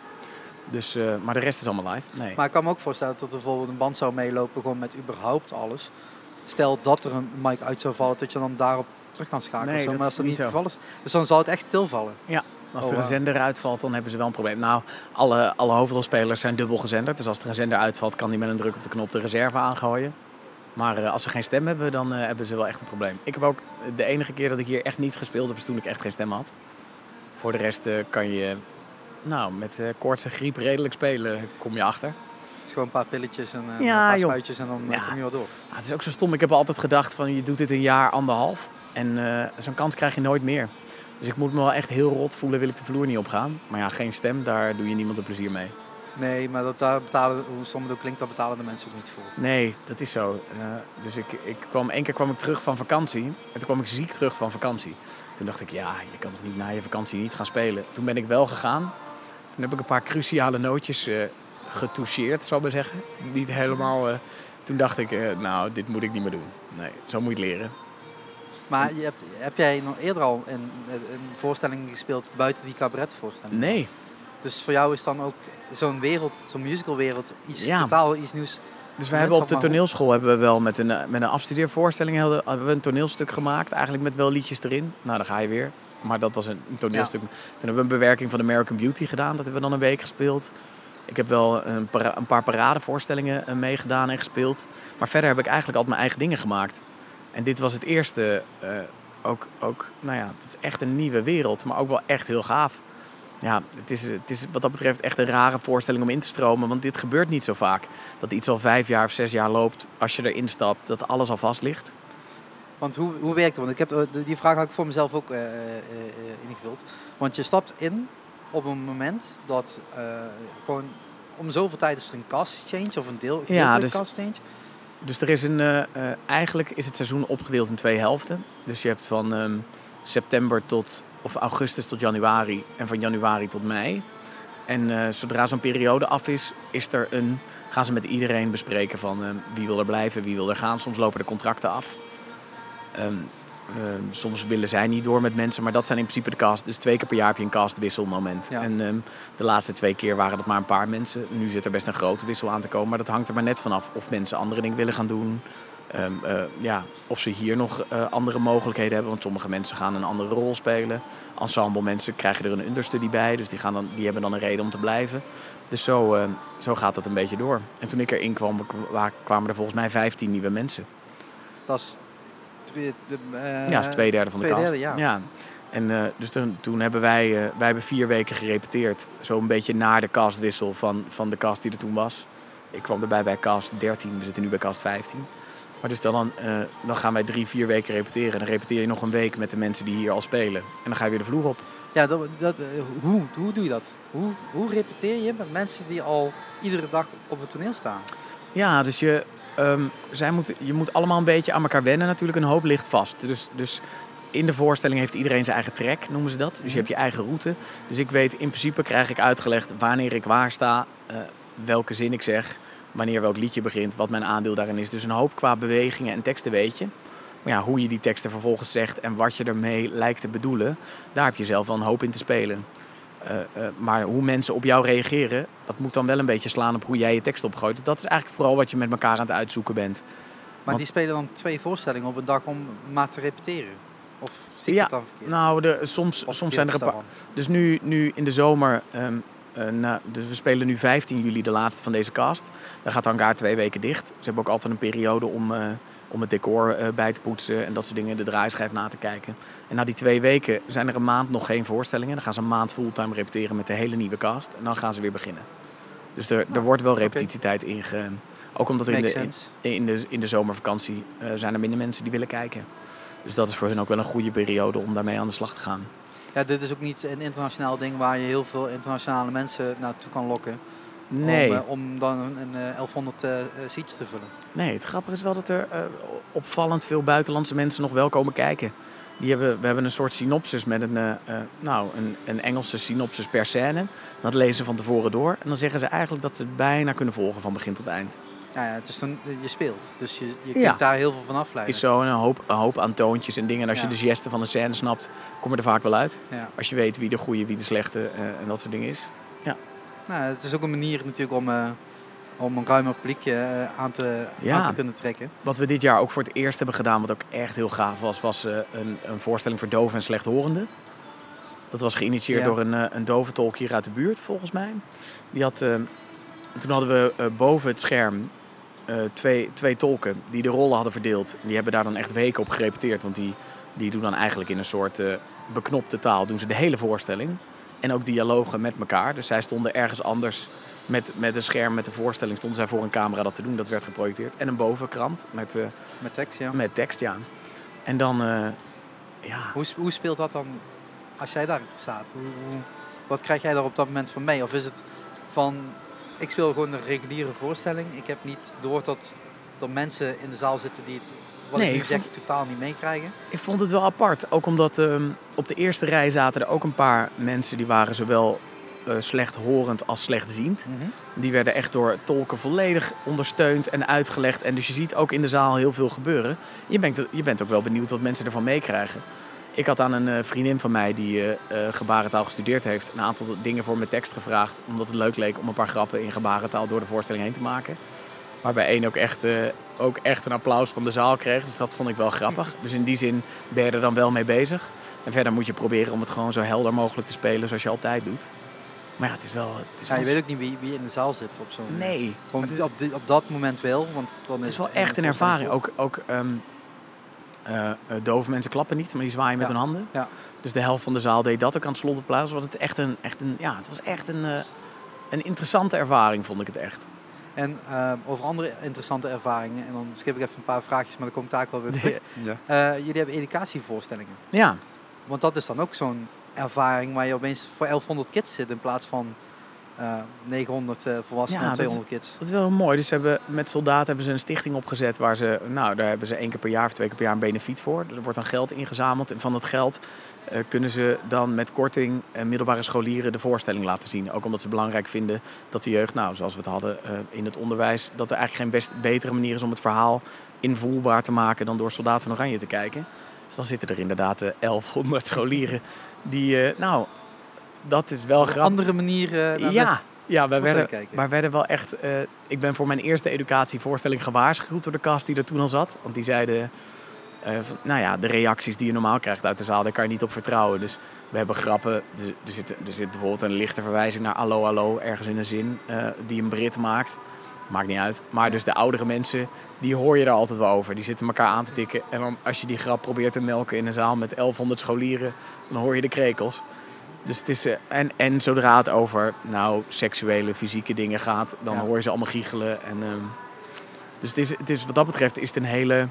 Dus, eh, maar de rest is allemaal live. Nee. Maar ik kan me ook voorstellen dat er bijvoorbeeld een band zou meelopen gewoon met überhaupt alles. Stel dat er een mic uit zou vallen, dat je dan daarop terug kan schakelen. Nee, zo. dat Maar als dat niet het geval is, dus dan zal het echt stilvallen. Als Oh, er een zender uitvalt, dan hebben ze wel een probleem. Nou, alle, alle hoofdrolspelers zijn dubbel gezenderd. Dus als er een zender uitvalt, kan die met een druk op de knop de reserve aangooien. Maar eh, als ze geen stem hebben, dan eh, hebben ze wel echt een probleem. Ik heb ook de enige keer dat ik hier echt niet gespeeld heb, is toen ik echt geen stem had. Voor de rest kan je, nou, met eh koorts en griep redelijk spelen, kom je achter. Is gewoon een paar pilletjes en eh, Ja, een paar joh. spuitjes en dan eh, Ja. kom je wel door. Ah, het is ook zo stom. Ik heb altijd gedacht van je doet dit een jaar, anderhalf. En zo'n kans krijg je nooit meer. Dus ik moet me wel echt heel rot voelen, wil ik de vloer niet opgaan. Maar ja, geen stem, daar doe je niemand een plezier mee. Nee, maar dat, daar betalen, hoe stom het ook klinkt, daar betalen de mensen ook niet voor. Nee, dat is zo. Dus ik, ik kwam, één keer kwam ik terug van vakantie. En toen kwam ik ziek terug van vakantie. Toen dacht ik, ja, je kan toch niet na je vakantie niet gaan spelen. Toen ben ik wel gegaan. Toen heb ik een paar cruciale nootjes eh, getoucheerd, zal ik maar zeggen. Niet helemaal eh, toen dacht ik, eh, nou, dit moet ik niet meer doen. Nee, zo moet je het leren. Maar je hebt, heb jij nog eerder al een, een voorstelling gespeeld buiten die cabaretvoorstelling? Nee, Dus voor jou is dan ook zo'n wereld, zo'n musicalwereld, iets Ja. totaal iets nieuws. Dus wij hebben op de toneelschool hebben we wel met een, met een afstudeervoorstelling hadden, hebben we een toneelstuk gemaakt. Eigenlijk met wel liedjes erin. Nou, dan ga je weer. Maar dat was een, een toneelstuk. Toen hebben we een bewerking van American Beauty gedaan. Dat hebben we dan een week gespeeld. Ik heb wel een, para- een paar paradevoorstellingen eh, meegedaan en gespeeld. Maar verder heb ik eigenlijk altijd mijn eigen dingen gemaakt. En dit was het eerste. eh, ook, ook, nou ja, het is echt een nieuwe wereld. Maar ook wel echt heel gaaf. Ja, het is, het is wat dat betreft echt een rare voorstelling om in te stromen. Want dit gebeurt niet zo vaak. Dat iets al vijf jaar of zes jaar loopt. Als je erin stapt, dat alles al vast ligt. Want hoe, hoe werkt het? Want ik heb, eh, die vraag had ik voor mezelf ook eh, eh, ingevuld. Want je stapt in op een moment dat gewoon om zoveel tijd is er een cast change of een deel Ja, dus- cast change. Dus er is een, eigenlijk is het seizoen opgedeeld in twee helften. Dus je hebt van ehm, september tot, of augustus tot januari en van januari tot mei. En zodra zo'n periode af is, is er een, gaan ze met iedereen bespreken van ehm, wie wil er blijven, wie wil er gaan. Soms lopen de contracten af. Ehm, ehm, soms willen zij niet door met mensen, maar dat zijn in principe de cast. Dus twee keer per jaar heb je een castwisselmoment. Ja. En ehm, de laatste twee keer waren het maar een paar mensen. Nu zit er best een grote wissel aan te komen. Maar dat hangt er maar net vanaf of mensen andere dingen willen gaan doen. Eh, ja, of ze hier nog eh, andere mogelijkheden hebben. Want sommige mensen gaan een andere rol spelen. Ensemble mensen krijgen er een understudy bij. Dus die, gaan dan, die hebben dan een reden om te blijven. Dus zo, zo gaat dat een beetje door. En toen ik erin kwam, wa- kwamen er volgens mij 15 nieuwe mensen. Dat is, twee- de, eh, Ja, dat is twee derde van de twee derde, ja. En eh, dus toen, toen hebben wij, eh, wij hebben vier weken gerepeteerd. Zo een beetje naar de castwissel van, van de cast die er toen was. Ik kwam erbij bij cast 13, we zitten nu bij cast 15. Maar dus dan, dan gaan wij drie, vier weken repeteren. En dan repeteer je nog een week met de mensen die hier al spelen. En dan ga je weer de vloer op. Ja, dat, dat, hoe, hoe doe je dat? Hoe, hoe repeteer je met mensen die al iedere dag op het toneel staan? Ja, dus je, ehm, zij moet, je moet allemaal een beetje aan elkaar wennen. Natuurlijk, een hoop ligt vast. Dus, dus in de voorstelling heeft iedereen zijn eigen track, noemen ze dat. Dus je hebt je eigen route. Dus ik weet, in principe krijg ik uitgelegd wanneer ik waar sta, eh, welke zin ik zeg, wanneer welk liedje begint, wat mijn aandeel daarin is. Dus een hoop qua bewegingen en teksten weet je. Maar ja, hoe je die teksten vervolgens zegt en wat je ermee lijkt te bedoelen, daar heb je zelf wel een hoop in te spelen. Eh, eh, maar hoe mensen op jou reageren, dat moet dan wel een beetje slaan op hoe jij je tekst opgooit. Dat is eigenlijk vooral wat je met elkaar aan het uitzoeken bent. Maar Want- die spelen dan twee voorstellingen op een dag om maar te repeteren? Of zie ik Ja, het dan verkeerd? Nou, de, soms, Of soms zijn er een paar. Dus nu, nu in de zomer, na- dus we spelen nu 15 juli de laatste van deze cast. Dan gaat Hangar twee weken dicht. Ze hebben ook altijd een periode om, om het decor eh, bij te poetsen en dat soort dingen, de draaischijf na te kijken. En na die twee weken zijn er een maand nog geen voorstellingen. Dan gaan ze een maand fulltime repeteren met de hele nieuwe cast. En dan gaan ze weer beginnen. Dus er, er wordt wel vandaag inge... Ook omdat er in de, in, in de, in de zomervakantie eh, zijn er minder mensen die willen kijken. Dus dat is voor hun ook wel een goede periode om daarmee aan de slag te gaan. Ja, dit is ook niet een internationaal ding waar je heel veel internationale mensen naartoe kan lokken. Nee, Om, eh, om dan een, een eh, 1100 eh, eh, seats te vullen. Nee, het grappige is wel dat er eh, opvallend veel buitenlandse mensen nog wel komen kijken. Die hebben, we hebben een soort synopsis met een, eh, eh, nou, een, een Engelse synopsis per scène. Dat lezen ze van tevoren door. En dan zeggen ze eigenlijk dat ze het bijna kunnen volgen van begin tot eind. Ja, ja, het is dan, je speelt. Dus je, je Ja. kunt daar heel veel van afleiden. Is zo een hoop, een hoop aan toontjes en dingen. En als Ja. je de geste van een scène snapt, kom je er vaak wel uit. Ja. Als je weet wie de goede, wie de slechte en dat soort dingen is. Nou, het is ook een manier natuurlijk om, om een ruimer publiek eh, aan, te, Ja. aan te kunnen trekken. Wat we dit jaar ook voor het eerst hebben gedaan, wat ook echt heel gaaf was, was eh, een, een voorstelling voor doven en slechthorenden. Dat was geïnitieerd Ja. door een, eh, een dove tolk hier uit de buurt, volgens mij. Die had, toen hadden we boven het scherm twee, twee tolken die de rollen hadden verdeeld. Die hebben daar dan echt weken op gerepeteerd, want die, die doen dan eigenlijk in een soort beknopte taal doen ze de hele voorstelling. En ook dialogen met elkaar. Dus zij stonden ergens anders met, met een scherm, met de voorstelling, stonden zij voor een camera dat te doen. Dat werd geprojecteerd. En een bovenkrant met, eh, Met tekst, ja. met tekst, ja. En dan, eh, ja, Hoe, hoe speelt dat dan als jij daar staat? Hoe, hoe- wat krijg jij daar op dat moment van mee? Of is het van, ik speel gewoon een reguliere voorstelling. Ik heb niet door dat er mensen in de zaal zitten die het, wat Nee, ik nu zeg, totaal niet meekrijgen. ik vond het wel apart. Ook omdat ehm, op de eerste rij zaten er ook een paar mensen die waren zowel slechthorend als slechtziend. Mhm. Die werden echt door tolken volledig ondersteund en uitgelegd. En dus je ziet ook in de zaal heel veel gebeuren. Je bent, je bent ook wel benieuwd wat mensen ervan meekrijgen. Ik had aan een eh, vriendin van mij die eh, eh, gebarentaal gestudeerd heeft... een aantal dingen voor mijn tekst gevraagd. Omdat het leuk leek om een paar grappen in gebarentaal door de voorstelling heen te maken. Waarbij één ook echt, eh, ook echt een applaus van de zaal kreeg. Dus dat vond ik wel grappig. Dus in die zin ben je er dan wel mee bezig. En verder moet je proberen om het gewoon zo helder mogelijk te spelen zoals je altijd doet. Maar ja, het is wel... Het is Ja, je weet ook niet wie, wie in de zaal zit op zo'n... Nee, Gewoon op, dit- op dat moment wel, want dan Het is is wel het echt een ervaring. Ook, ook ehm, eh, eh, dove mensen klappen niet, maar die zwaaien met Ja. hun handen. Ja. Dus de helft van de zaal deed dat ook aan het slotapplaus. Was het echt een, echt een, ja, het was echt een, eh, een interessante ervaring, vond ik het echt. En eh, over andere interessante ervaringen, en dan skip ik even een paar vraagjes, maar dan kom ik daar ook wel weer terug. Ja. Eh, jullie hebben educatievoorstellingen. Ja, Want dat is dan ook zo'n ervaring waar je opeens voor 1100 kids zit in plaats van eh, 900 eh, volwassenen Ja, en dat- 200 kids. dat is wel mooi. Dus ze hebben, met soldaten hebben ze een stichting opgezet waar ze, nou, daar hebben ze één keer per jaar of twee keer per jaar een benefiet voor. Dus er wordt dan geld ingezameld en van dat geld eh, kunnen ze dan met korting eh, middelbare scholieren de voorstelling laten zien. Ook omdat ze belangrijk vinden dat de jeugd, nou, zoals we het hadden eh, in het onderwijs, dat er eigenlijk geen best, betere manier is om het verhaal invoelbaar te maken dan door Soldaat van Oranje te kijken. Dus dan zitten er inderdaad eh, 1100 scholieren die, eh, nou, dat is wel grappig. andere manier eh, Ja, ja wij, voorstelling werden, wij werden wel echt. eh, ik ben voor mijn eerste educatievoorstelling gewaarschuwd door de cast die er toen al zat. Want die zeiden. van, nou ja, de reacties die je normaal krijgt uit de zaal, daar kan je niet op vertrouwen. Dus we hebben grappen. Er, er, zit, er zit bijvoorbeeld een lichte verwijzing naar Allo Allo ergens in een zin die een Brit maakt. Maakt niet uit. Maar dus de oudere mensen, die hoor je er altijd wel over. Die zitten elkaar aan te tikken. En dan als je die grap probeert te melken in een zaal met 1100 scholieren, dan hoor je de krekels. Dus het is, eh, en, en zodra het over nou, seksuele, fysieke dingen gaat, dan Ja. hoor je ze allemaal giechelen. En, ehm, dus het is, het is, wat dat betreft is het een hele,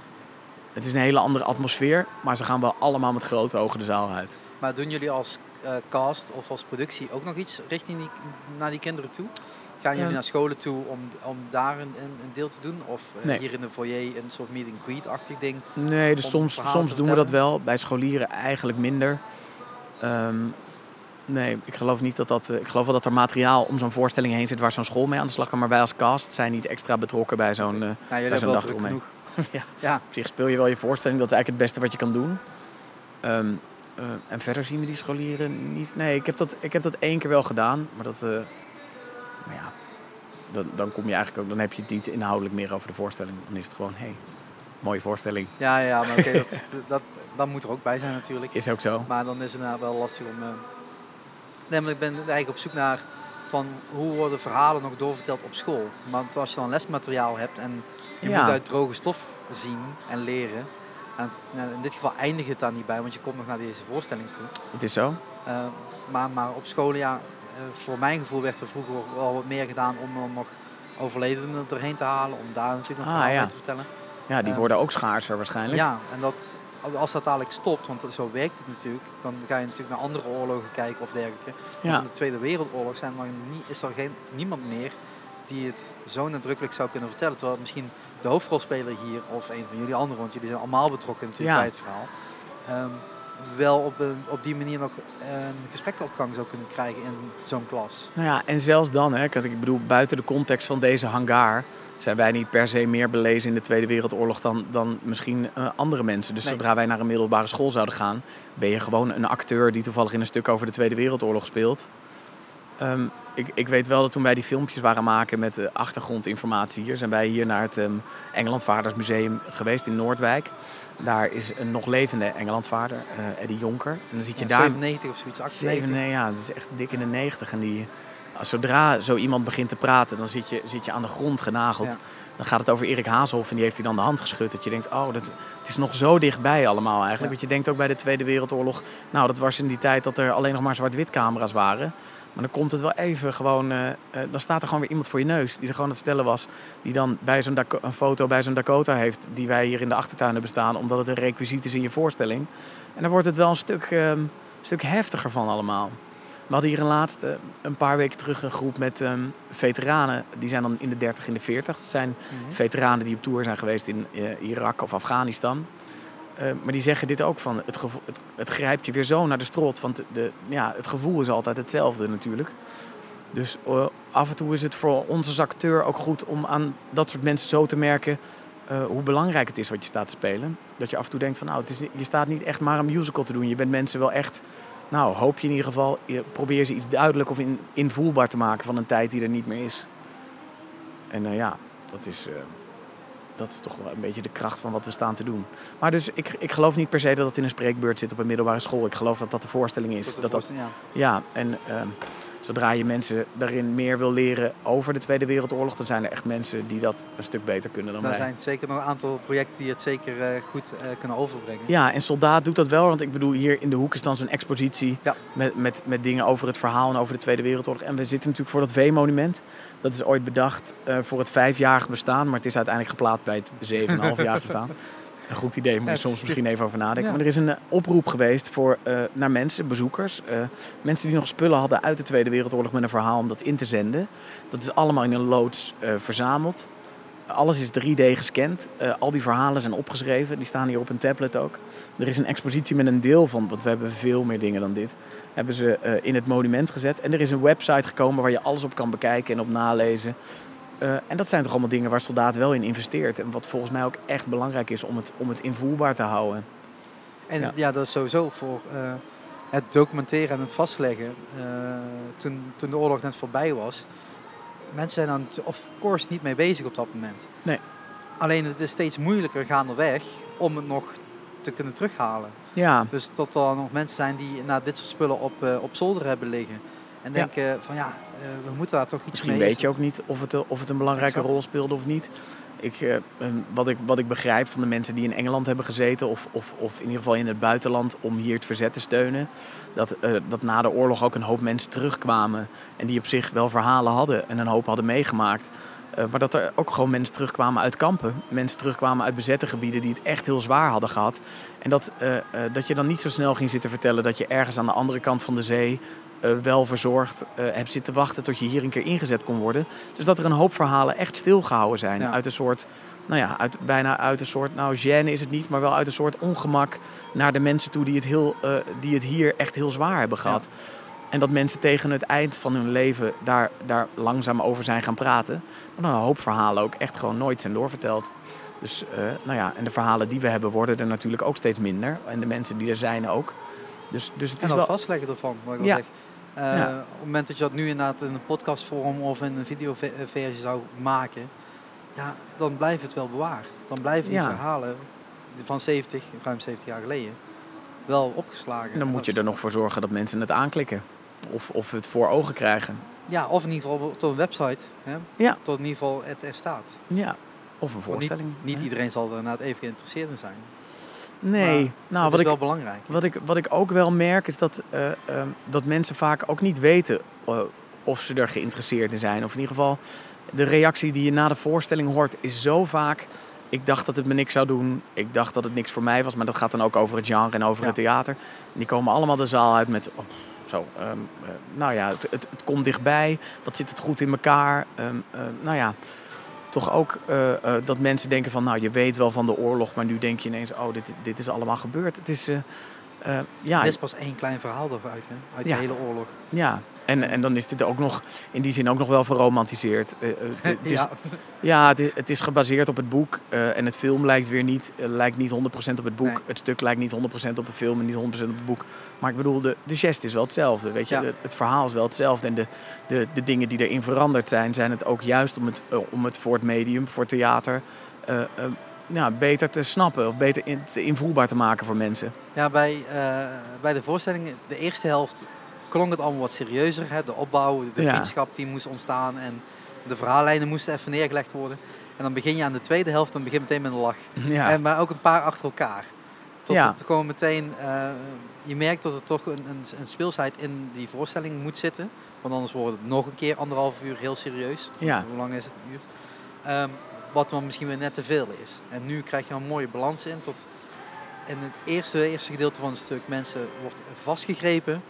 het is een hele andere atmosfeer. Maar ze gaan wel allemaal met grote ogen de zaal uit. Maar doen jullie als eh, cast of als productie ook nog iets richting die, naar die kinderen toe? Gaan jullie Ja. naar scholen toe om, om daar een, een, deel te doen? Of eh, Nee. hier in de foyer een soort meet and greet-achtig ding? Nee, dus Om soms, soms doen we dat wel. Bij scholieren eigenlijk minder. Ehm, nee, ik geloof niet dat dat. eh, ik geloof wel dat er materiaal om zo'n voorstelling heen zit waar zo'n school mee aan de slag kan. Maar wij als cast zijn niet extra betrokken bij zo'n. Nou, hebben wel dag eromheen. genoeg. Ja. ja. Op zich speel je wel je voorstelling. Dat is eigenlijk het beste wat je kan doen. Ehm, eh, en verder zien we die scholieren niet. Nee, ik heb dat, ik heb dat één keer wel gedaan. Maar dat. eh, maar ja, dan, dan kom je eigenlijk ook. Dan heb je het niet inhoudelijk meer over de voorstelling. Dan is het gewoon, hé, hey, mooie voorstelling. Ja, ja, maar oké, dat, dat, dat moet er ook bij zijn natuurlijk. Is ook zo. Maar dan is het inderdaad wel lastig om... eh, Nee, maar ik ben eigenlijk op zoek naar van hoe worden verhalen nog doorverteld op school. Want als je dan lesmateriaal hebt en je Ja. moet uit droge stof zien en leren. En nou, in dit geval eindigt het daar niet bij, want je komt nog naar deze voorstelling toe. Het is zo. Eh, maar, maar op scholen, ja, eh, voor mijn gevoel werd er vroeger wel wat meer gedaan om dan nog overledenen erheen te halen. Om daar natuurlijk een Ah, verhaal ja. te vertellen. Ja, die Eh, worden ook schaarser waarschijnlijk. Ja, en dat, als dat dadelijk stopt, want zo werkt het natuurlijk, dan ga je natuurlijk naar andere oorlogen kijken of dergelijke. Ja. Van de Tweede Wereldoorlog zijn er niet, is er geen, niemand meer die het zo nadrukkelijk zou kunnen vertellen. Terwijl misschien de hoofdrolspeler hier of een van jullie anderen, want jullie zijn allemaal betrokken natuurlijk Ja. bij het verhaal, ehm, wel op, een, op die manier nog een gesprek op gang zou kunnen krijgen in zo'n klas. Nou ja, en zelfs dan, hè, ik bedoel, buiten de context van deze hangar zijn wij niet per se meer belezen in de Tweede Wereldoorlog dan, dan misschien eh, andere mensen. Dus Nee. zodra wij naar een middelbare school zouden gaan, ben je gewoon een acteur die toevallig in een stuk over de Tweede Wereldoorlog speelt. Ehm, ik, ik weet wel dat toen wij die filmpjes waren maken met de achtergrondinformatie hier, zijn wij hier naar het ehm, Engelandvaardersmuseum geweest in Noordwijk. Daar is een nog levende Engelandvaarder, eh Eddie Jonker. En dan zit je Ja, daar 97 of zoiets, 98. Zeven, nee, ja, het is echt dik in de 90. En die, zodra zo iemand begint te praten, dan zit je, zit je aan de grond genageld. Ja. Dan gaat het over Erik Haashoff en die heeft hij dan de hand geschud. Dat je denkt, oh, dat, het is nog zo dichtbij allemaal eigenlijk. Ja. Want je denkt ook bij de Tweede Wereldoorlog, nou, dat was in die tijd dat er alleen nog maar zwart-wit camera's waren. Maar dan komt het wel even gewoon, eh, eh, dan staat er gewoon weer iemand voor je neus die er gewoon aan het vertellen was. Die dan bij zo'n een foto bij zo'n Dakota heeft, die wij hier in de achtertuin hebben staan, omdat het een requisiet is in je voorstelling. En dan wordt het wel een stuk, ehm, stuk heftiger van allemaal. We hadden hier een laatste, een paar weken terug een groep met ehm, veteranen. Die zijn dan in de 30, in de 40. Dat zijn Mhm. veteranen die op tour zijn geweest in eh, Irak of Afghanistan. Eh, maar die zeggen dit ook van, het, het, het grijpt je weer zo naar de strot. Want de, ja, het gevoel is altijd hetzelfde natuurlijk. Dus eh, af en toe is het voor ons als acteur ook goed om aan dat soort mensen zo te merken eh, hoe belangrijk het is wat je staat te spelen. Dat je af en toe denkt van nou, het is, je staat niet echt maar een musical te doen. Je bent mensen wel echt, nou hoop je in ieder geval, probeer ze iets duidelijk of in, invoelbaar te maken van een tijd die er niet meer is. En ja, dat is, dat is toch wel een beetje de kracht van wat we staan te doen. Maar dus ik, ik geloof niet per se dat het in een spreekbeurt zit op een middelbare school. Ik geloof dat dat de voorstelling is. Dat dat, ja. ja, en ehm, zodra je mensen daarin meer wil leren over de Tweede Wereldoorlog, dan zijn er echt mensen die dat een stuk beter kunnen dan wij. zijn zeker nog een aantal projecten die het zeker eh, goed eh, kunnen overbrengen. Ja, en Soldaat doet dat wel, want ik bedoel, hier in de hoek is dan zo'n expositie Ja. met, met, met dingen over het verhaal en over de Tweede Wereldoorlog. En we zitten natuurlijk voor dat V-monument. Dat is ooit bedacht eh, voor het vijfjarig bestaan, maar het is uiteindelijk geplaatst bij het 7,5-jarig bestaan. Een goed idee, moet je soms misschien even over nadenken. Ja. Maar er is een eh, oproep geweest voor, eh, naar mensen, bezoekers. eh, mensen die nog spullen hadden uit de Tweede Wereldoorlog met een verhaal om dat in te zenden. Dat is allemaal in een loods verzameld. Alles is 3D gescand. Al die verhalen zijn opgeschreven. Die staan hier op een tablet ook. Er is een expositie met een deel van, want we hebben veel meer dingen dan dit. Hebben ze eh, in het monument gezet. En er is een website gekomen waar je alles op kan bekijken en op nalezen. Eh, en dat zijn toch allemaal dingen waar Soldaat wel in investeert. En wat volgens mij ook echt belangrijk is om het, om het invoelbaar te houden. En Ja. ja, dat is sowieso voor eh, het documenteren en het vastleggen. toen, toen de oorlog net voorbij was. Mensen zijn daar of course niet mee bezig op dat moment. Nee. Alleen het is steeds moeilijker gaandeweg om het nog te kunnen terughalen. Ja, Dus dat er nog mensen zijn die naar dit soort spullen op, eh, op zolder hebben liggen. En Ja. denken van ja, eh, we moeten daar toch iets Misschien mee. weet Is je ook niet of het, of het een belangrijke Exact. rol speelde of niet. Ik, eh, ehm, wat, ik, wat ik begrijp van de mensen die in Engeland hebben gezeten, of, of, of in ieder geval in het buitenland, om hier het verzet te steunen, dat, dat na de oorlog ook een hoop mensen terugkwamen en die op zich wel verhalen hadden en een hoop hadden meegemaakt. Eh, maar dat er ook gewoon mensen terugkwamen uit kampen. Mensen terugkwamen uit bezette gebieden die het echt heel zwaar hadden gehad. En dat, eh, eh, dat je dan niet zo snel ging zitten vertellen dat je ergens aan de andere kant van de zee wel verzorgd hebt zitten wachten tot je hier een keer ingezet kon worden. Dus dat er een hoop verhalen echt stilgehouden zijn. Ja. Uit een soort, nou ja, uit, bijna uit een soort, nou gêne is het niet, maar wel uit een soort ongemak naar de mensen toe die het, heel, die het hier echt heel zwaar hebben gehad. En dat mensen tegen het eind van hun leven daar, daar langzaam over zijn gaan praten. Maar dan een hoop verhalen ook echt gewoon nooit zijn doorverteld. Dus, eh, nou ja, en de verhalen die we hebben worden er natuurlijk ook steeds minder. En de mensen die er zijn ook. Dus, dus het En is dat wel... vastleggen ervan, wat ik Ja. zeg. Eh, Ja. Op het moment dat je dat nu inderdaad in een podcastvorm of in een videoversie zou maken, ja, dan blijft het wel bewaard. Dan blijven die Ja. verhalen van 70, ruim 70 jaar geleden, wel opgeslagen. En dan En moet je er nog voor zorgen dat mensen het aanklikken. Of, of het voor ogen krijgen. Ja, of in ieder geval tot een website. Hè? Ja. Tot in ieder geval het er staat. Ja. Of een voorstelling. Niet iedereen zal er inderdaad even geïnteresseerd in zijn. Nee. Maar nou, dat wat is ik, wel belangrijk. Wat ik, wat ik ook wel merk is dat, eh, ehm, dat mensen vaak ook niet weten eh, of ze er geïnteresseerd in zijn. Of in ieder geval, de reactie die je na de voorstelling hoort is zo vaak... Ik dacht dat het me niks zou doen. Ik dacht dat het niks voor mij was. Maar dat gaat dan ook over het genre en over Ja. het theater. En die komen allemaal de zaal uit met... oh, zo, ehm, eh, nou ja, het, het, het komt dichtbij. Wat zit het goed in elkaar? Ehm, eh, nou ja, toch ook eh, eh, dat mensen denken van... Nou, je weet wel van de oorlog. Maar nu denk je ineens... Oh, dit, dit is allemaal gebeurd. Het is... ja, Er is pas één klein verhaal eruit, hè? uit Ja. de hele oorlog. ja, en, en dan is dit ook nog in die zin ook nog wel verromantiseerd. Eh, eh, het, het is, ja, ja, het, is, het is gebaseerd op het boek eh, en het film lijkt weer niet, lijkt niet 100% op het boek. Nee. Het stuk lijkt niet 100% op de film en niet 100% op het boek. Maar ik bedoel, de, de geste is wel hetzelfde. Weet je? Ja. Het, het verhaal is wel hetzelfde. En de, de, de dingen die erin veranderd zijn, zijn het ook juist om het, om het voor het medium, voor theater, ja, beter te snappen of beter in, te invoelbaar te maken voor mensen. Ja, bij, bij de voorstelling, de eerste helft klonk het allemaal wat serieuzer. Hè? De opbouw, de vriendschap die moest ontstaan en de verhaallijnen moesten even neergelegd worden. En dan begin je aan de tweede helft, dan begin je meteen met een lach. Ja, En, maar ook een paar achter elkaar. Tot Ja. het gewoon meteen, eh, je merkt dat er toch een, een, een speelsheid in die voorstelling moet zitten. Want anders wordt het nog een keer anderhalf uur heel serieus. Ja. Hoe lang is het? Een uur? Ehm, wat dan misschien weer net te veel is. En nu krijg je een mooie balans in. Tot in het eerste, eerste gedeelte van het stuk mensen wordt vastgegrepen.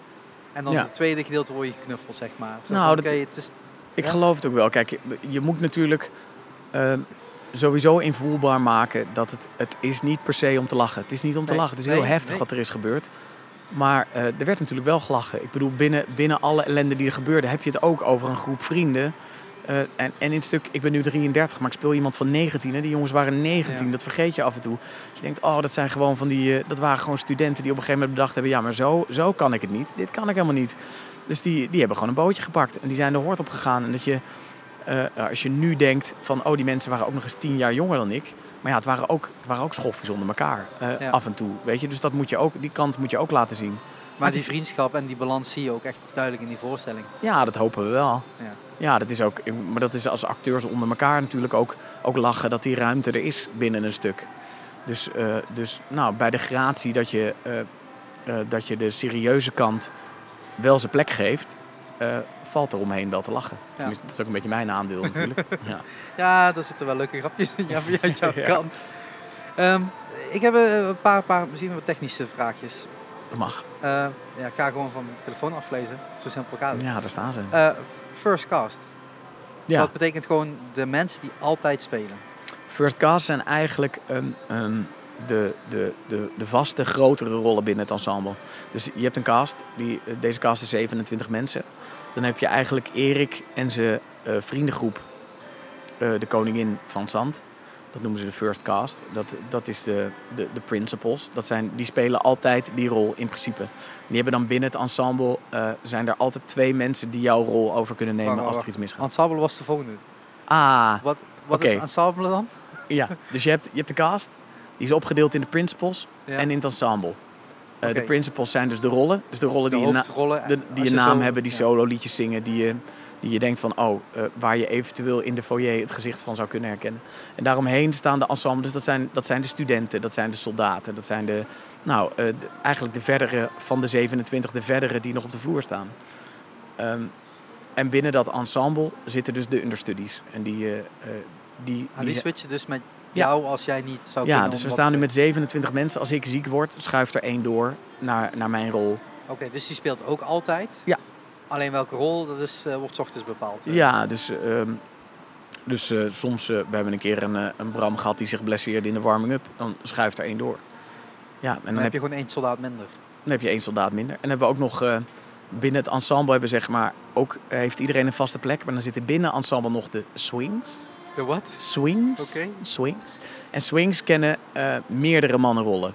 En dan Ja. het tweede gedeelte word je geknuffeld, zeg maar. Zo Nou, van, dat- het is, Ik Ja. geloof het ook wel. Kijk, je, je moet natuurlijk. ehm, sowieso invoelbaar maken dat het, het is niet per se om te lachen. Het is niet om te Nee, lachen. Het is heel nee, heftig nee. wat er is gebeurd. Maar eh, er werd natuurlijk wel gelachen. Ik bedoel, binnen, binnen alle ellende die er gebeurde, heb je het ook over een groep vrienden. Eh, en, en in het stuk, ik ben nu 33, maar ik speel iemand van 19. Hè? Die jongens waren 19, Ja. dat vergeet je af en toe. Je denkt, oh, dat zijn gewoon van die, eh, dat waren gewoon studenten die op een gegeven moment bedacht hebben, ja, maar zo, zo kan ik het niet. Dit kan ik helemaal niet. Dus die, die hebben gewoon een bootje gepakt en die zijn de hoort op gegaan. En dat je, eh, als je nu denkt van, oh, die mensen waren ook nog eens 10 jaar jonger dan ik. Maar ja, het waren ook, het waren ook schoffies onder elkaar Ja. af en toe. Weet je, dus dat moet je ook, die kant moet je ook laten zien. Maar die vriendschap en die balans zie je ook echt duidelijk in die voorstelling. Ja, dat hopen we wel. Ja. Ja, dat is ook, maar dat is als acteurs onder elkaar natuurlijk ook, ook lachen dat die ruimte er is binnen een stuk. Dus, eh, dus nou, bij de gratie dat je, eh, eh, dat je de serieuze kant wel zijn plek geeft, valt er omheen wel te lachen. Dat is ook een beetje mijn aandeel natuurlijk. ja. Ja, daar zitten wel leuke grapjes in ja, vanuit jouw Ja. kant. Ehm, ik heb een paar, paar misschien wat technische vraagjes. Dat mag. Ja, ik ga gewoon van mijn telefoon aflezen. Zo simpel gaat het. Ja, daar staan ze. First cast. Ja. Dat betekent gewoon de mensen die altijd spelen. First cast zijn eigenlijk een, een, de, de, de, de vaste grotere rollen binnen het ensemble. Dus je hebt een cast, die, deze cast is 27 mensen. Dan heb je eigenlijk Erik en zijn eh, vriendengroep, eh, de koningin van Zand. Dat noemen ze de first cast. Dat, dat is de, de, de principals. Dat zijn, die spelen altijd die rol in principe. Die hebben dan binnen het ensemble, eh, zijn er altijd twee mensen die jouw rol over kunnen nemen als er iets misgaat. Ensemble was de volgende. Ah, Wat, wat is ensemble dan? ja, dus je hebt, je hebt de cast. Die is opgedeeld in de principals Ja. en in het ensemble. Eh. De principals zijn dus de rollen. Dus de rollen de die, je, na- de, die je naam zo- hebben, die ja. solo liedjes zingen. Die je, die je denkt van, oh, eh, waar je eventueel in de foyer het gezicht van zou kunnen herkennen. En daaromheen staan de ensembles. Dus dat zijn, dat zijn de studenten, dat zijn de soldaten. Dat zijn de, nou, eh, de- eigenlijk de verdere van de 27, de verdere die nog op de vloer staan. Ehm, en binnen dat ensemble zitten dus de understudies. En die, eh, die, Ah, die switchen dus met Ja. jou als jij niet zou ja, kunnen. dus we staan nu met 27 mensen. Als ik ziek word, schuift er één door naar, naar mijn rol. Oké, dus die speelt ook altijd? Ja. Alleen welke rol, dat is, eh, wordt 's ochtends bepaald. eh. Ja, dus, ehm, dus eh, soms, eh, we hebben een keer een, eh, een Bram gehad die zich blesseerde in de warming-up. Dan schuift er één door. Ja, en Dan, dan, heb je gewoon één soldaat minder. dan heb je één soldaat minder. En dan hebben we ook nog eh, binnen het ensemble hebben zeg maar ook heeft iedereen een vaste plek. Maar dan zitten binnen ensemble nog de swings. De wat? Swings. Oké. Swings. En swings kennen eh, meerdere mannenrollen.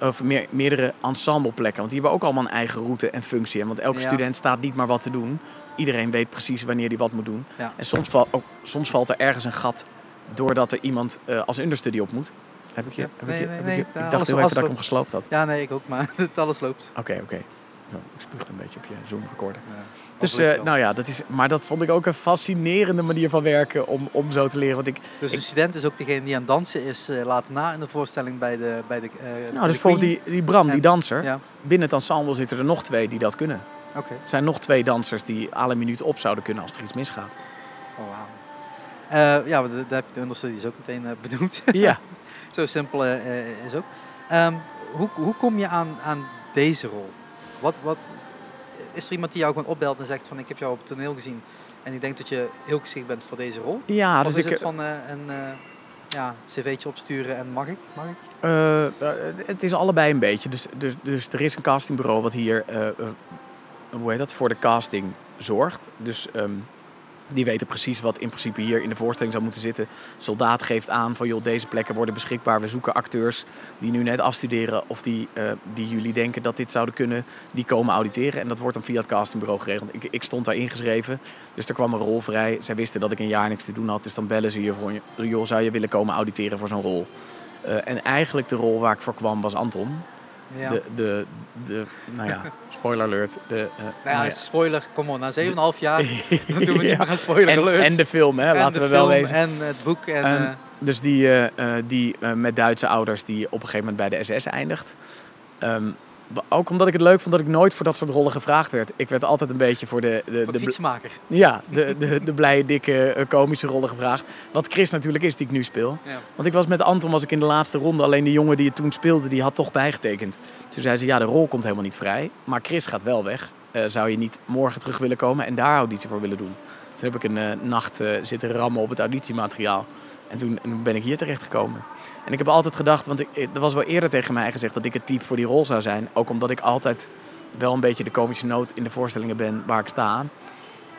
Of meer, meerdere ensembleplekken. Want die hebben ook allemaal een eigen route en functie. hè. Want elke Ja. student staat niet maar wat te doen. Iedereen weet precies wanneer hij wat moet doen. Ja. En soms, val, ook, soms valt er ergens een gat doordat er iemand eh, als understudy op moet. Heb ik je? Heb Nee, ik je, nee, heb nee. ik je- dacht heel even dat ik hem loopt. gesloopt had. Ja, nee, ik ook, maar het alles loopt. Oké, oké. Zo, ik spuug een beetje op je Zoom recorder. Ja. Dus, eh, nou ja, dat is, maar dat vond ik ook een fascinerende manier van werken om, om zo te leren. Want ik, dus ik- de student is ook degene die aan het dansen is eh, later na in de voorstelling bij de bij de. eh, nou, de dus bijvoorbeeld Queen. die, die Bram, die danser. Ja, Binnen het ensemble zitten er nog twee die dat kunnen. oké. Er zijn nog twee dansers die alle minuten op zouden kunnen als er iets misgaat. Oh, wauw. Ja, daar heb je de understudies ook meteen benoemd. Ja, Zo simpel is ook. Ehm, hoe, hoe kom je aan, aan deze rol? Wat, wat, is er iemand die jou gewoon opbelt en zegt van ik heb jou op het toneel gezien en ik denk dat je heel geschikt bent voor deze rol? ja of dus is ik, het van eh, een eh, ja, cv'tje opsturen en mag ik? Mag ik? eh, eh, het, is allebei een beetje. Dus, dus, dus er is een castingbureau wat hier eh, eh, hoe heet dat, voor de casting zorgt. Dus ehm, die weten precies wat in principe hier in de voorstelling zou moeten zitten. Soldaat geeft aan van joh, deze plekken worden beschikbaar. We zoeken acteurs die nu net afstuderen of die, eh, die jullie denken dat dit zouden kunnen. Die komen auditeren en dat wordt dan via het castingbureau geregeld. Ik, ik stond daar ingeschreven, dus er kwam een rol vrij. Zij wisten dat ik een jaar niks te doen had, dus dan bellen ze je voor joh, zou je willen komen auditeren voor zo'n rol? Eh, en eigenlijk de rol waar ik voor kwam was Anton. Ja. De, de, de, nou ja, spoiler alert. De, eh, nou nou ja, spoiler, kom on, na 7,5 jaar dan doen we niet meer aan spoiler en, alerts. en de film, hè, En laten we wel film wezen. En het boek en... En- eh, Dus die, eh, die met Duitse ouders die op een gegeven moment bij de SS eindigt. Ehm, ook omdat ik het leuk vond dat ik nooit voor dat soort rollen gevraagd werd. Ik werd altijd een beetje voor de, de, voor de, de fietsmaker. ja, de, de, de blije, dikke, eh, komische rollen gevraagd. Wat Chris natuurlijk is die ik nu speel. Ja. Want ik was met Anton was ik in de laatste ronde. Alleen die jongen die het toen speelde, die had toch bijgetekend. Toen zei ze, ja, de rol komt helemaal niet vrij. Maar Chris gaat wel weg. Eh, zou je niet morgen terug willen komen en daar auditie voor willen doen? Toen heb ik een eh, nacht zitten rammen op het auditiemateriaal. En toen, en toen ben ik hier terechtgekomen. En ik heb altijd gedacht, want ik, eh, er was wel eerder tegen mij gezegd dat ik het type voor die rol zou zijn. Ook omdat ik altijd wel een beetje de komische noot in de voorstellingen ben waar ik sta.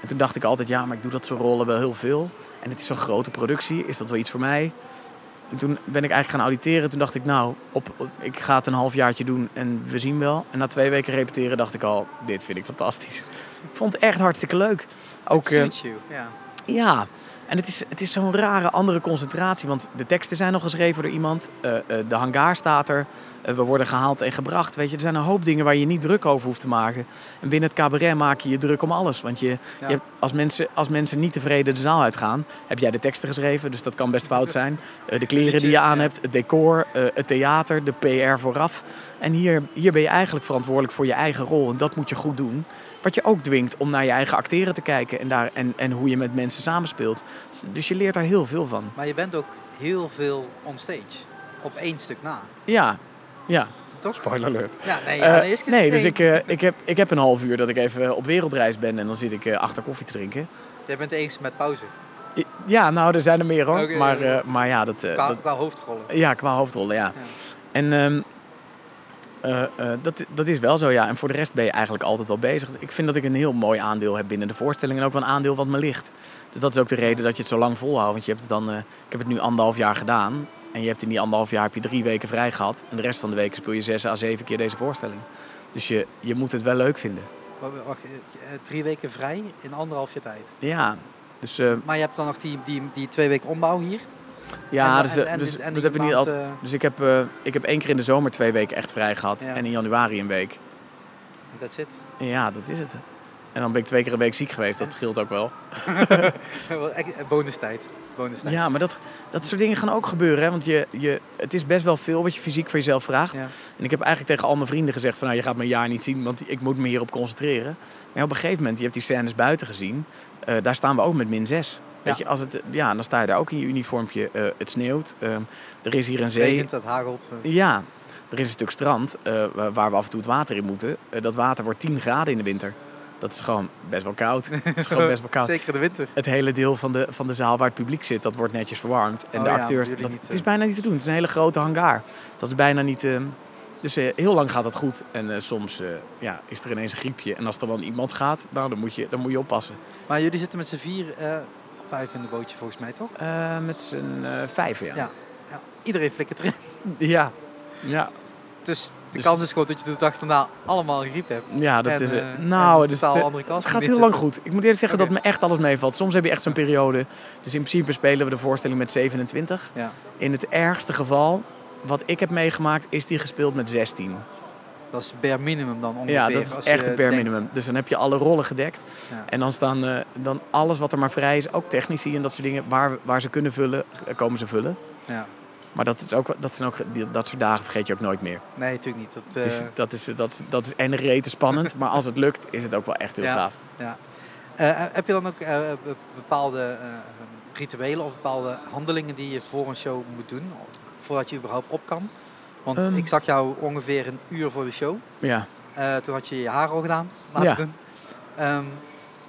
En toen dacht ik altijd, ja, maar ik doe dat soort rollen wel heel veel. En het is zo'n grote productie, is dat wel iets voor mij? En toen ben ik eigenlijk gaan auditeren. Toen dacht ik, nou, op, op- ik ga het een halfjaartje doen en we zien wel. En na twee weken repeteren dacht ik al, dit vind ik fantastisch. Ik vond het echt hartstikke leuk. Ook, eh, you. Ja. ja, en het is, het is zo'n rare andere concentratie. Want de teksten zijn nog geschreven door iemand. eh, eh, de hangaar staat er. eh, we worden gehaald en gebracht. Weet je, er zijn een hoop dingen waar je niet druk over hoeft te maken. En binnen het cabaret maak je je druk om alles. Want je, Ja. je hebt, als, mensen, als mensen niet tevreden de zaal uitgaan, heb jij de teksten geschreven. Dus dat kan best fout zijn. De kleren die je aan hebt, het decor, het theater, de PR vooraf. En hier, hier ben je eigenlijk verantwoordelijk voor je eigen rol. En dat moet je goed doen. Wat je ook dwingt om naar je eigen acteren te kijken en, daar, en, en hoe je met mensen samenspeelt. Dus je leert daar heel veel van. Maar je bent ook heel veel on stage. Op één stuk na. Ja, ja. Toch? Spoiler alert. Ja, nee, Eh, ja, nee, dus ik, eh, ik, heb, ik heb een half uur dat ik even op wereldreis ben en dan zit ik eh, achter koffie te drinken. Jij bent eens met pauze. I- Ja, nou, er zijn er meer hoor. Maar, eh, maar ja, dat, eh, Qua, dat, qua hoofdrollen. ja, qua hoofdrollen, ja. Ja. En ehm, eh, eh, dat, dat is wel zo, ja. En voor de rest ben je eigenlijk altijd wel bezig. Ik vind dat ik een heel mooi aandeel heb binnen de voorstelling en ook wel een aandeel wat me ligt. Dus dat is ook de reden dat je het zo lang volhoudt. Want je hebt het dan, eh, ik heb het nu anderhalf jaar gedaan. En je hebt in die anderhalf jaar heb je drie weken vrij gehad. En de rest van de weken speel je zes à zeven keer deze voorstelling. Dus je, je moet het wel leuk vinden. Wacht, drie weken vrij in anderhalf jaar tijd. Ja, dus Maar je hebt dan nog die, die, die twee weken ombouw hier. Ja, En- dus, en- eh, en dus dit- dat hebben we niet altijd. eh, Dus ik heb, eh, ik heb één keer in de zomer twee weken echt vrij gehad. Ja. En in januari een week. That's it. Ja, dat is het. En dan ben ik twee keer een week ziek geweest. Dat scheelt ook wel. Bonustijd. Bonustijd. Ja, maar dat, dat soort dingen gaan ook gebeuren. Hè? Want je, je, het is best wel veel wat je fysiek van jezelf vraagt. Ja. En ik heb eigenlijk tegen al mijn vrienden gezegd van... Nou, je gaat me een jaar niet zien, want ik moet me hierop concentreren. Maar op een gegeven moment, je hebt die scènes buiten gezien. daar staan we ook met min 6. Weet Ja. je, als het, ja, dan sta je daar ook in je uniformpje. eh, het sneeuwt. eh, er is hier een Het zee. regent, het hagelt. eh. Ja, er is een stuk strand eh, wa- waar we af en toe het water in moeten. Dat water wordt 10 graden in de winter. Dat is gewoon best wel koud. Dat is gewoon best wel koud. Zeker in de winter. Het hele deel van de, van de zaal waar het publiek zit, dat wordt netjes verwarmd. En Oh de acteurs, dat, niet, het is bijna niet te doen. Het is een hele grote hangar. Dat is bijna niet... eh, dus heel lang gaat het goed. En soms ja, is er ineens een griepje. En als er dan iemand gaat, nou, dan, moet je, dan moet je oppassen. Maar jullie zitten met z'n vier, vijf in de bootje volgens mij, toch? Eh, met z'n eh, vijven, ja. Ja. Ja. Iedereen flikkert erin. Ja. ja. Dus de Dus- kans is groot dat je de dag daarna allemaal griep hebt. Ja, dat En, is het. eh, nou, en het andere kans Het gaat heel lang goed. Ik moet eerlijk zeggen dat me echt alles meevalt. Soms heb je echt zo'n periode. Dus in principe spelen we de voorstelling met 27. Ja, In het ergste geval, wat ik heb meegemaakt, is die gespeeld met 16. Dat is bare minimum dan ongeveer. Ja, dat is echt het bare denkt. minimum. Dus dan heb je alle rollen gedekt. Ja. En dan staan eh, dan alles wat er maar vrij is, ook technici en dat soort dingen, waar, waar ze kunnen vullen, eh, komen ze vullen. Ja. Maar dat, is ook, dat, zijn ook, dat soort dagen vergeet je ook nooit meer. Nee, natuurlijk niet. Dat, Het is, eh, dat, is, dat, is, dat is en rete spannend, maar als het lukt, is het ook wel echt heel Ja. gaaf. ja. Heb je dan ook be- bepaalde rituelen of bepaalde handelingen die je voor een show moet doen? Voordat je überhaupt op kan? Want Ehm. ik zag jou ongeveer een uur voor de show. Ja. Eh, toen had je je haar al gedaan, laten Ja. doen. Ehm,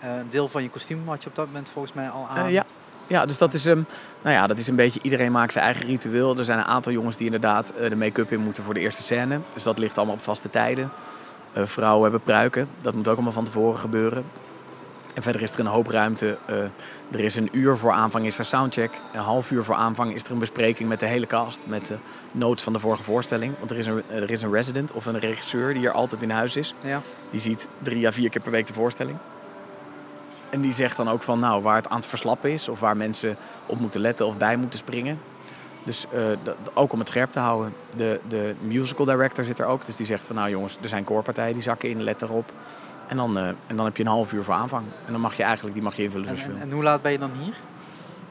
eh, een deel van je kostuum had je op dat moment volgens mij al aan. Eh, ja. ja, dus dat is, um, nou ja, dat is een beetje, iedereen maakt zijn eigen ritueel. Er zijn een aantal jongens die inderdaad de make-up in moeten voor de eerste scène. Dus dat ligt allemaal op vaste tijden. Vrouwen hebben pruiken, dat moet ook allemaal van tevoren gebeuren. En verder is er een hoop ruimte. Eh, er is een uur voor aanvang is er soundcheck. Een half uur voor aanvang is er een bespreking met de hele cast. Met de notes van de vorige voorstelling. Want er is, een, er is een resident of een regisseur die er altijd in huis is. Ja. Die ziet drie à vier keer per week de voorstelling. En die zegt dan ook van nou, waar het aan het verslappen is. Of waar mensen op moeten letten of bij moeten springen. Dus eh, ook om het scherp te houden. De, de musical director zit er ook. Dus die zegt van nou jongens, er zijn koorpartijen die zakken in, let erop. En dan, eh, en dan heb je een half uur voor aanvang. En dan mag je eigenlijk, die mag je invullen En, zoals je en, wil. en hoe laat ben je dan hier?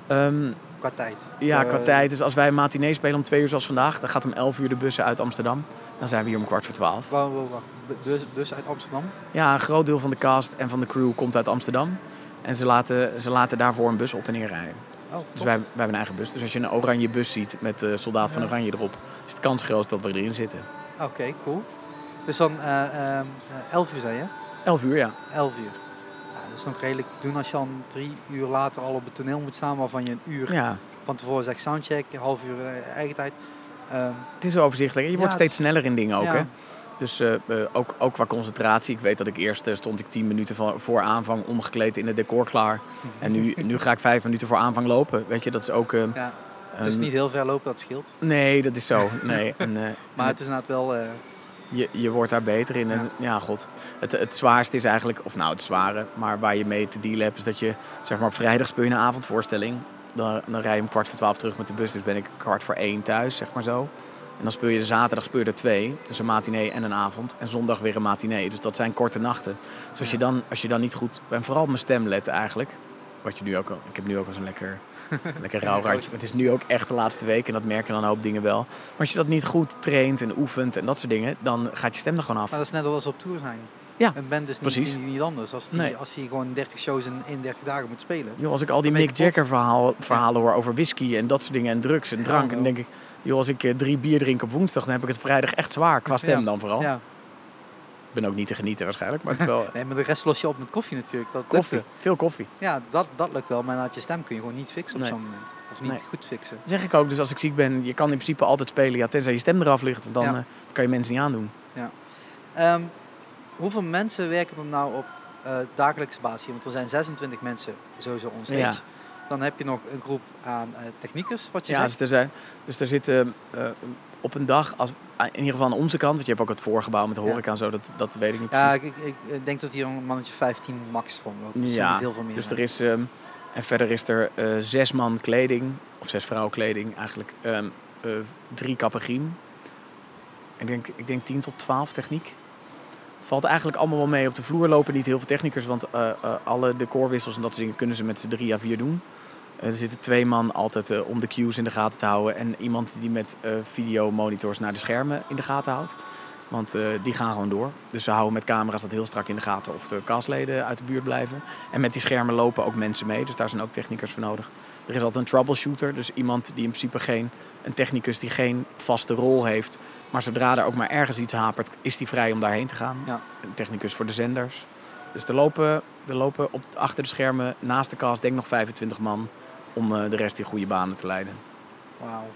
Ehm, Qua tijd? ja, qua Eh, tijd. Dus als wij een matinee spelen om twee uur zoals vandaag. Dan gaat om elf uur de bussen uit Amsterdam. Dan zijn we hier om kwart voor twaalf. Wacht, wacht, wacht. Bu- Bus, bus uit Amsterdam? Ja, een groot deel van de cast en van de crew komt uit Amsterdam. En ze laten, ze laten daarvoor een bus op en neer rijden. Oh, Dus wij, wij hebben een eigen bus. Dus als je een oranje bus ziet met de soldaat van. Oranje erop, is de kans groot dat we erin zitten. Oké, cool. Dus dan ehm, eh, 11 uur zei je? 11 uur, ja. 11 uur. Ja, dat is nog redelijk te doen als je dan drie uur later al op het toneel moet staan, waarvan je een uur Ja, van tevoren zegt soundcheck, een half uur eh, eigen tijd. Ehm, het is wel overzichtelijk. Je Ja, wordt steeds sneller in dingen ook, ja. hè? Dus eh, eh, ook, ook qua concentratie. Ik weet dat ik eerst stond ik 10 minuten van, voor aanvang omgekleed in het decor klaar. En nu, nu ga ik vijf minuten voor aanvang lopen. Weet je, dat is ook... eh, ja. Het is een- niet heel ver lopen, dat scheelt. Nee, dat is zo. Nee. En, Maar het is inderdaad wel... je, je wordt daar beter in. En ja, god. Het, het zwaarste is eigenlijk, of nou het zware, maar waar je mee te dealen hebt, is dat je, zeg maar, op vrijdag speel je een avondvoorstelling. Dan, dan rij je om kwart voor twaalf terug met de bus, dus ben ik kwart voor één thuis, zeg maar zo. En dan speel je de zaterdag speel je er twee, dus een matinee en een avond. En zondag weer een matinee, dus dat zijn korte nachten. Dus als je dan, als je dan niet goed, en vooral op mijn stem letten eigenlijk. Wat je nu ook al, ik heb nu ook al zo'n lekker, lekker rauw. Het is nu ook echt de laatste week en dat merk je dan een hoop dingen wel. Maar als je dat niet goed traint en oefent en dat soort dingen, dan gaat je stem er gewoon af. maar dat is net als op tour zijn. Ja, Een band is niet, precies. niet, niet anders. Als die, Nee. als die gewoon 30 shows in 31 dagen moet spelen. Joh, als ik al die Dan ben Mick Jagger verhaal, verhalen hoor over whisky en dat soort dingen en drugs en drank. Ja, en dan denk ik, joh, als ik eh, drie bier drink op woensdag, dan heb ik het vrijdag echt zwaar. Qua stem Ja. dan vooral. Ja. Ik ben ook niet te genieten waarschijnlijk, maar het is wel Nee, maar de rest los je op met koffie natuurlijk. Dat koffie. Veel koffie. Ja, dat, dat lukt wel. Maar inderdaad, je stem kun je gewoon niet fixen op Nee. zo'n moment. Of niet Nee. goed fixen. Dat zeg ik ook, dus als ik ziek ben, je kan in principe altijd spelen. Ja, tenzij je stem eraf ligt, dan Ja. eh, kan je mensen niet aandoen. Ehm, hoeveel mensen werken er nou op eh, dagelijkse basis hier? Want er zijn 26 mensen sowieso onstage. Ja. Dan heb je nog een groep aan eh, techniekers, wat je Ja, zegt. dus er, zijn, dus er zitten op een dag, als, in ieder geval aan onze kant, want je hebt ook het voorgebouw met de Ja. horeca en zo, dat, dat weet ik niet Ja, precies. ik, ik, ik denk dat hier een mannetje 15 max rondloopt. Dus Ja, heel veel meer. Dus er is, ehm, en verder is er eh, zes man kleding, of zes vrouwen kleding eigenlijk, ehm, eh, drie kappen griem. Ik denk, ik denk 10 tot 12 techniek. Het valt eigenlijk allemaal wel mee. Op de vloer lopen niet heel veel technicus, want eh, alle decorwissels en dat soort dingen kunnen ze met z'n drie à vier doen. Eh, er zitten twee man altijd eh, om de cues in de gaten te houden en iemand die met eh videomonitors naar de schermen in de gaten houdt. Want die gaan gewoon door. Dus ze houden met camera's dat heel strak in de gaten of de castleden uit de buurt blijven. En met die schermen lopen ook mensen mee. Dus daar zijn ook technicus voor nodig. Er is altijd een troubleshooter. Dus iemand die in principe geen... Een technicus die geen vaste rol heeft. Maar zodra er ook maar ergens iets hapert, is die vrij om daarheen te gaan. Ja. Een technicus voor de zenders. Dus er lopen, er lopen op, achter de schermen naast de cast denk ik nog 25 man... om eh, de rest in goede banen te leiden. Wauw.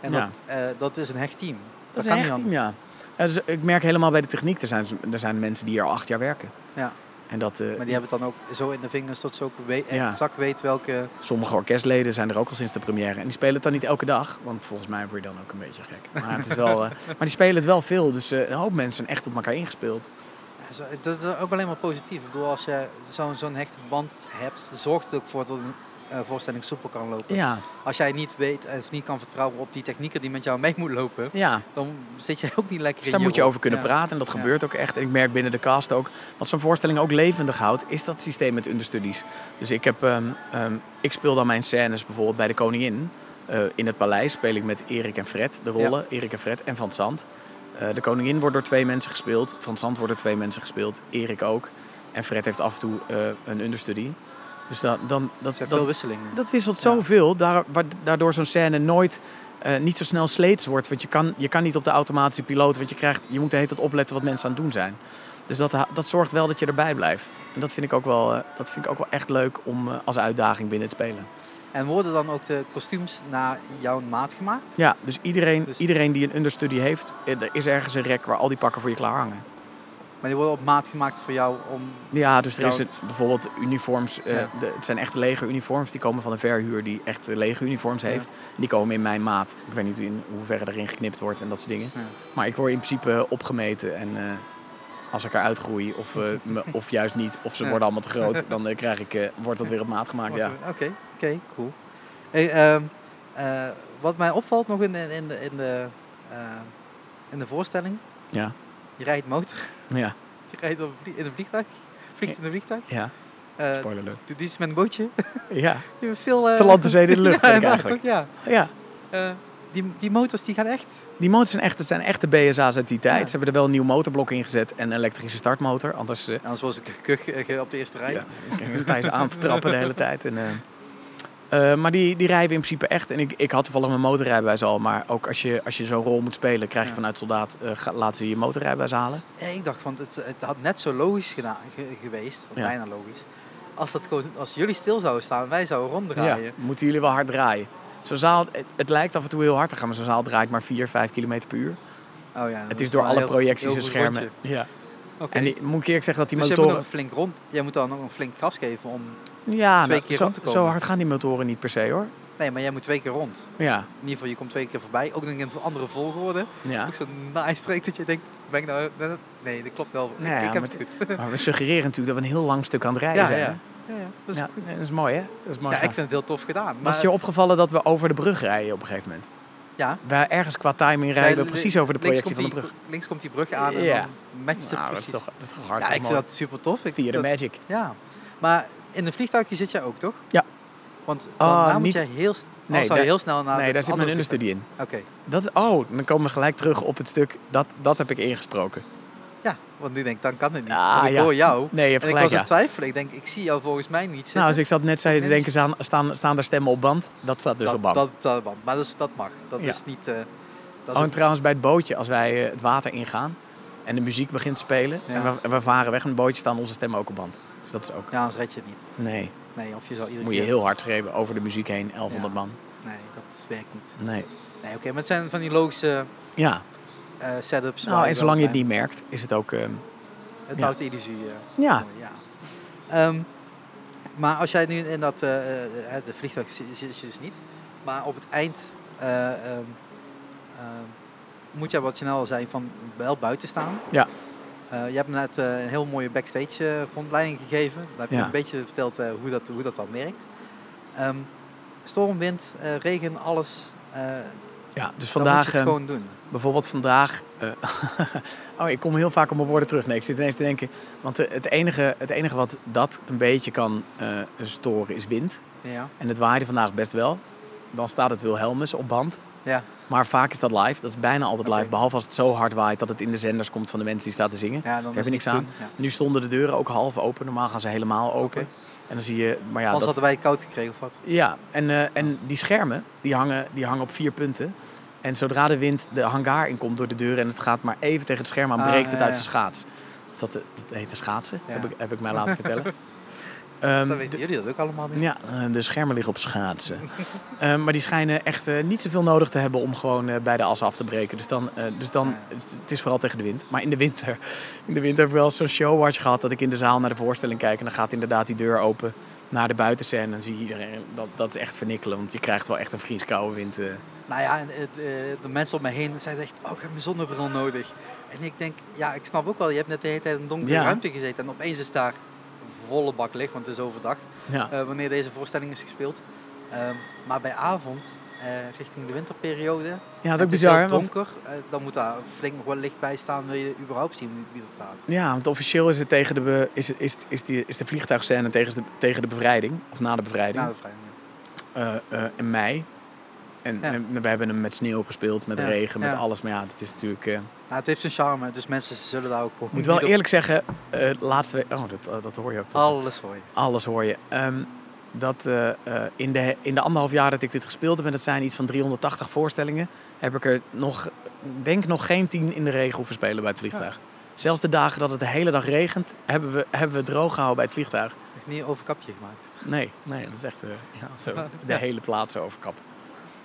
En Ja. dat, eh, dat is een hecht team. Dat is een niet echt team, ja. Dus ik merk helemaal bij de techniek, er zijn, er zijn mensen die hier al acht jaar werken. Ja. En dat, eh, Maar die hebben het dan ook zo in de vingers dat ze ook we- Ja. exact weet welke... Sommige orkestleden zijn er ook al sinds de première. En die spelen het dan niet elke dag. Want volgens mij word je dan ook een beetje gek. Maar, het is wel, maar die spelen het wel veel. Dus een hoop mensen zijn echt op elkaar ingespeeld. Ja, Dat is ook alleen maar positief. Ik bedoel, als je zo'n zo'n hechte band hebt, zorgt het ook voor dat een voorstelling soepel kan lopen. Ja, Als jij niet weet of niet kan vertrouwen op die technieker die met jou mee moet lopen, ja. dan zit je ook niet lekker Dus in daar moet je over kunnen Ja. praten. En dat gebeurt ook echt. En ik merk binnen de cast ook. Wat zo'n voorstelling ook levendig houdt, is dat systeem met understudies. Dus ik, heb, ehm, ehm, ik speel dan mijn scènes bijvoorbeeld bij de Koningin. Eh, in het paleis speel ik met Erik en Fred de rollen. Erik en Fred en Van Zand. Eh, de Koningin wordt door twee mensen gespeeld. Van Zand wordt door twee mensen gespeeld. Erik ook. En Fred heeft af en toe eh, een understudy. Dus dan, dan, dat, dat, veel wisselingen. dat wisselt zoveel, daar, daardoor zo'n scène nooit eh, niet zo snel sleets wordt. Want je kan, je kan niet op de automatische piloot, want je, krijgt, je moet de hele tijd opletten wat mensen aan het doen zijn. Dus dat, dat zorgt wel dat je erbij blijft. En dat vind ik ook wel, eh, dat vind ik ook wel echt leuk om eh, als uitdaging binnen te spelen. En worden dan ook de kostuums naar jouw maat gemaakt? Ja, dus iedereen, Dus- iedereen die een understudy heeft, er is ergens een rek waar al die pakken voor je klaar hangen. Maar die worden op maat gemaakt voor jou om... Ja, dus er is Ja. het, bijvoorbeeld uniforms. eh, Ja. de, het zijn echte legeruniforms. Die komen van een verhuur die echt legeruniforms heeft. En die komen in mijn maat. Ik weet niet in hoeverre erin geknipt wordt en dat soort dingen. Ja. Maar ik word in principe opgemeten. En eh, als ik eruit groei, of, eh, me- of juist niet, of ze Ja. worden allemaal te groot, dan krijg ik, wordt dat weer op maat gemaakt. Ja. Oké, oké, cool. Hey, ehm, eh, wat mij opvalt nog in de, in de, in de, in de voorstelling, Ja. Je rijdt motor, Ja. je rijdt op, in een vliegtuig, vliegt in een vliegtuig. Ja. Eh Spoiler alert. doet iets met een bootje. Ja. Je hebt veel... eh, Te land, zee, in de lucht, ja, ik eigenlijk. toch? Ja. ja. Eh, die, die motors die gaan echt... Die motors zijn echt, het zijn echte BSA's uit die tijd. Ja. Ze hebben er wel een nieuw motorblok in gezet en een elektrische startmotor. Anders eh, Anders was ik kuch op de eerste rij. Ja, dan sta je ze aan te trappen de hele tijd. En, eh, maar die, die rijden in principe echt. En ik, ik had toevallig mijn motorrijbewijs al. Maar ook als je, als je zo'n rol moet spelen, krijg je Ja. vanuit soldaat... eh, laten ze je motorrijbewijs halen. Ja, ik dacht van, het, het had net zo logisch gedaan, ge- geweest, Ja. bijna logisch, als, dat gewoon, als jullie stil zouden staan en wij zouden ronddraaien. Ja, moeten jullie wel hard draaien. Zo'n zaal, het, het lijkt af en toe heel hard te gaan, maar zo'n zaal draait maar 4, 5 km per uur. Oh ja, Het is door alle heel- projecties heel en schermen. rondje. Ja. Oké. En die, moet ik eerlijk zeggen dat die dus jij moet motoren... nog flink rond. Jij moet dan nog een flink gas geven om. Ja, twee nou, keer zo, rond te komen. zo hard gaan die motoren niet per se hoor. Nee, maar jij moet twee keer rond. Ja, In ieder geval, je komt twee keer voorbij. Ook nog in een andere volgorde. ja. Ook zo'n nice streek dat je denkt, ben ik nou... Nee, dat klopt wel. Ja, ik, ik heb maar het goed. Maar we suggereren natuurlijk dat we een heel lang stuk aan het rijden Ja, zijn. ja. Ja, ja, dat is ja, goed. dat is mooi hè? Dat is mooi Ja, ik vind het heel tof gedaan. Was Maar, het je opgevallen dat we over de brug rijden op een gegeven moment? ja, Wij ergens qua timing rijden we precies over de projectie van de brug. die- Links komt die brug aan en Ja. dan matcht het Nou, dat is precies. toch, dat is toch ja, hartstikke ik vind dat super tof. Ik, Via de dat- magic. Ja, maar in een vliegtuigje zit jij ook, toch? Ja. Want dan, Ah, daar moet niet- jij heel, Nee, dan zou je heel snel naar Nee, de daar zit mijn andere understudy in. Oké, Dat is, oh, dan komen we gelijk terug op het stuk. Dat, dat heb ik ingesproken. ja, want nu denk ik, dan kan het niet. Ja, Want ik ja. hoor jou. Nee, je hebt En ik was ja. aan het twijfelen. Ik denk, ik zie jou volgens mij niet zitten. Nou, als ik zat net zei te denken, staan, staan, staan er stemmen op band? Dat staat dus dat, op band. Dat, dat, band. maar dat, is, dat mag. Dat Ja. is niet... eh, dat is oh, en trouwens bij het bootje, als wij eh, het water ingaan en de muziek begint te spelen Ja. en, we, en we varen weg en het bootje staan onze stemmen ook op band. Dus dat is ook... ja, anders red je het niet. Nee, Nee, of je zou iedere moet je keer... heel hard schreeuwen over de muziek heen, 1100 Ja. man. Nee, dat werkt niet. Nee. Nee, oké, maar het zijn van die logische Ja, eh, setups. nou, en zolang je het niet merkt, is het ook... zijn. Het houdt de illusie. eh, ja, mooi, ja. Ehm, maar als jij nu in dat... eh, de vliegtuig zit zit je dus niet. Maar op het eind... eh, ehm, ehm, moet jij wat al zei van wel buiten staan. Ja. Eh, je hebt me net eh, een heel mooie backstage eh, rondleiding gegeven. Daar heb je Ja. een beetje verteld hoe, dat, hoe dat dan werkt. Ehm, storm, wind, regen, alles. ja, dus moet vandaag... je het ehm, gewoon doen. Bijvoorbeeld vandaag. oh, ik kom heel vaak op mijn woorden terug. Nee, ik zit ineens te denken. Want het, enige, het enige wat dat een beetje kan storen is wind. Ja. En het waaide vandaag best wel. Dan staat het Wilhelmus op band. Ja. Maar vaak is dat live. Dat is bijna altijd live. Behalve als het zo hard waait dat het in de zenders komt van de mensen die staan te zingen. Ja, Daar heb je niks aan. Ja. Nu stonden de deuren ook half open. Normaal gaan ze helemaal open. En dan zie je. Maar ja, Anders dat, hadden wij koud gekregen of wat? ja, en, eh, en die schermen die hangen, die hangen op vier punten. En zodra de wind de hangar inkomt door de deur en het gaat maar even tegen het scherm aan, Ah, breekt het uit zijn schaats. Dus dat, eh, dat heet de schaatsen, heb, ik, heb ik mij laten vertellen. Ehm, Dan weten jullie dat ook allemaal niet. ja, eh, de schermen liggen op schaatsen. Ehm, maar die schijnen echt eh, niet zoveel nodig te hebben om gewoon eh, bij de as af te breken. Dus dan, dus dan het, is- het is vooral tegen de wind. Maar in de winter, in de winter heb ik wel zo'n showwatch gehad dat ik in de zaal naar de voorstelling kijk. En dan gaat inderdaad die deur open naar de buitenscène. En dan zie je iedereen, dat, dat is echt vernikkelen. Want je krijgt wel echt een vrieskoude wind. Nou ja, de mensen om me heen zeiden echt, oh ik heb mijn zonnebril nodig. En ik denk, ja ik snap ook wel, je hebt net de hele tijd in een donkere Ja. ruimte gezeten. En opeens is daar volle bak licht, want het is overdag, Ja. eh, wanneer deze voorstelling is gespeeld. Ehm, maar bij avond, eh, richting de winterperiode, ja, dat is ook is bizar. Want, donker, eh, dan moet daar flink nog wel licht bij staan, wil je überhaupt zien wie er staat. ja, want officieel is het tegen de, be- is, is, is, die, is de vliegtuigscène tegen de, tegen de bevrijding. Of na de bevrijding. Na de ja. eh, in mei. En, Ja. en we hebben hem met sneeuw gespeeld, met regen, met alles. Maar ja, het is natuurlijk... Nou, het heeft zijn charme, dus mensen zullen daar ook gewoon Ik moet wel op- eerlijk zeggen, eh laatste week... Oh, dat, eh, dat hoor je ook. Alles hoor je. Alles hoor je. Ehm, dat eh, in, de, in de anderhalf jaar dat ik dit gespeeld heb, en dat zijn iets van 380 voorstellingen, heb ik er nog, denk nog geen tien in de regen hoeven spelen bij het vliegtuig. Zelfs de dagen dat het de hele dag regent, hebben we, hebben we droog gehouden bij het vliegtuig. Echt niet een overkapje gemaakt. Nee, nee, dat is echt ja, zo, de hele plaats overkappen.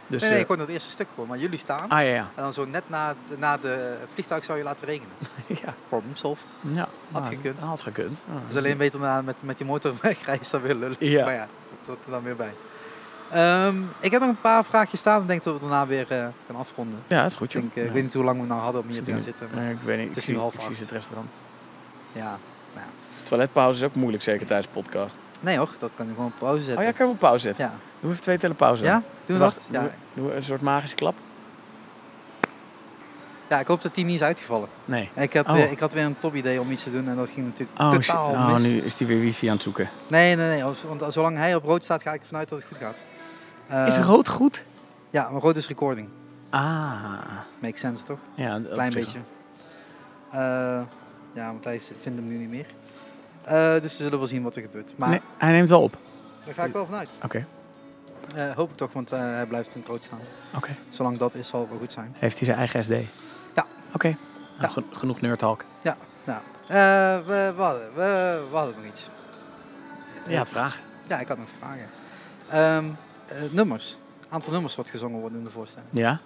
Dus, nee, nee, eh, gewoon dat eerste stuk gewoon. Maar jullie staan. ah ja, ja. En dan zo net na, de, na de vliegtuig zou je laten regenen. ja, Problem solved. ja Had nou, gekund. Had gekund. Ah, Dus alleen beter na, met, met die motor wegrijden dan weer lullig. Ja. Maar ja, dat wordt er dan weer bij. Ehm, ik heb nog een paar vraagjes staan. Ik denk dat we daarna weer gaan afronden. Ja, dat is goed. Ik, denk, eh, Ja. ik weet niet hoe lang we nou hadden om hier te gaan zitten. maar Nee, ik weet niet. Het is nu half acht. het restaurant. ja. Toiletpauze is ook moeilijk, zeker tijdens de podcast. Nee hoor, dat kan je gewoon op pauze zetten. Oh ja, kan je op pauze zetten? ja. Doe even twee tellen pauze. Ja? Doen we Wacht, dat? Ja. Doe, een soort magische klap? ja, ik hoop dat die niet is uitgevallen. Nee. Ik had, Oh. weer, ik had weer een top idee om iets te doen en dat ging natuurlijk Oh, shit. oh mis. nu is hij weer wifi aan het zoeken. Nee, nee, nee. als- Want zolang hij op rood staat, ga ik ervan uit dat het goed gaat. Eh, is rood goed? Ja, maar rood is recording. Ah. Makes sense, toch? Ja, op Klein beetje. Eh, ja, want hij vindt hem nu niet meer. Eh, dus we zullen wel zien wat er gebeurt. Maar Nee, hij neemt wel op. daar ga ik wel vanuit. Oké. Eh, hoop ik toch, want eh, hij blijft in het rood staan. Oké. Zolang dat is, zal het wel goed zijn. Heeft hij zijn eigen SD? Ja. Oké. Nou, Ja. gen- genoeg nerdtalk. Nou, eh, we, we, hadden, we, we hadden nog iets. Je had vragen. Ja, ik had nog vragen. Ehm, eh, nummers. Aantal nummers wat gezongen worden in de voorstelling. Ja?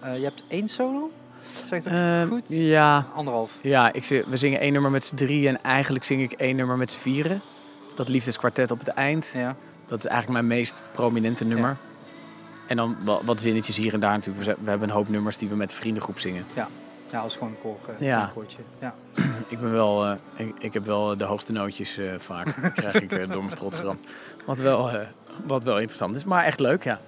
Eh, je hebt één solo? Zeg dat Ehm, goed? Ja, Anderhalf. ja ik, we zingen één nummer met z'n drieën en eigenlijk zing ik één nummer met z'n vieren. Dat liefdeskwartet op het eind. Ja. Dat is eigenlijk mijn meest prominente nummer. En dan wa- wat zinnetjes hier en daar natuurlijk. We, hebben een hoop nummers die we met de vriendengroep zingen. Ja, als gewoon een koor. eh, Ja. een koortje. Ja. Ik, ben wel, eh, ik, ik heb wel de hoogste nootjes eh, vaak. krijg ik eh, door mijn strot geramd. Wat wel, eh, wat wel interessant is, maar echt leuk, ja.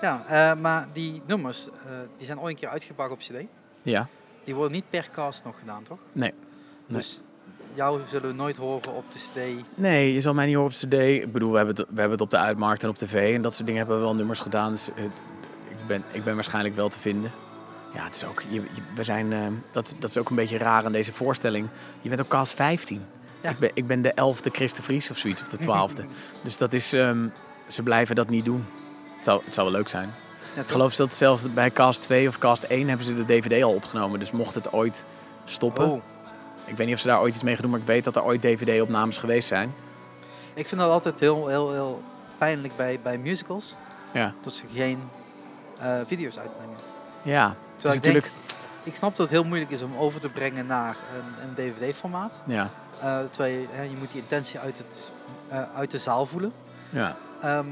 Ja, eh, maar die nummers, eh, die zijn ooit een keer uitgebracht op cd. Ja, Die worden niet per cast nog gedaan, toch? Nee. Dus jou zullen we nooit horen op de cd. nee, je zal mij niet horen op cd. Ik bedoel, we hebben, het, we hebben het op de uitmarkt en op tv en dat soort dingen hebben we wel nummers gedaan. Dus eh, ik, ben, ik ben waarschijnlijk wel te vinden. Ja, het is ook, je, je- we zijn, eh, dat, dat is ook een beetje raar aan deze voorstelling. Je bent ook cast 15. Ja. Ik, ben, ik ben de 11e Christen Vries of zoiets, of de 12e. dus dat is, ehm, ze blijven dat niet doen. Het zou, het zou wel leuk zijn. Ja, Ik geloof dat zelfs bij cast 2 of cast 1 hebben ze de DVD al opgenomen. Dus mocht het ooit stoppen. Oh, Ik weet niet of ze daar ooit iets mee gaan doen, maar ik weet dat er ooit DVD-opnames geweest zijn. ik vind dat altijd heel, heel, heel pijnlijk bij, bij musicals. Ja, Dat ze geen eh, video's uitbrengen. ja. Terwijl ik denk, ik snap dat het heel moeilijk is om over te brengen naar een, een DVD-formaat. Ja, Eh terwijl je, hè, je moet die intentie uit, het, eh, uit de zaal voelen. ja. Ehm,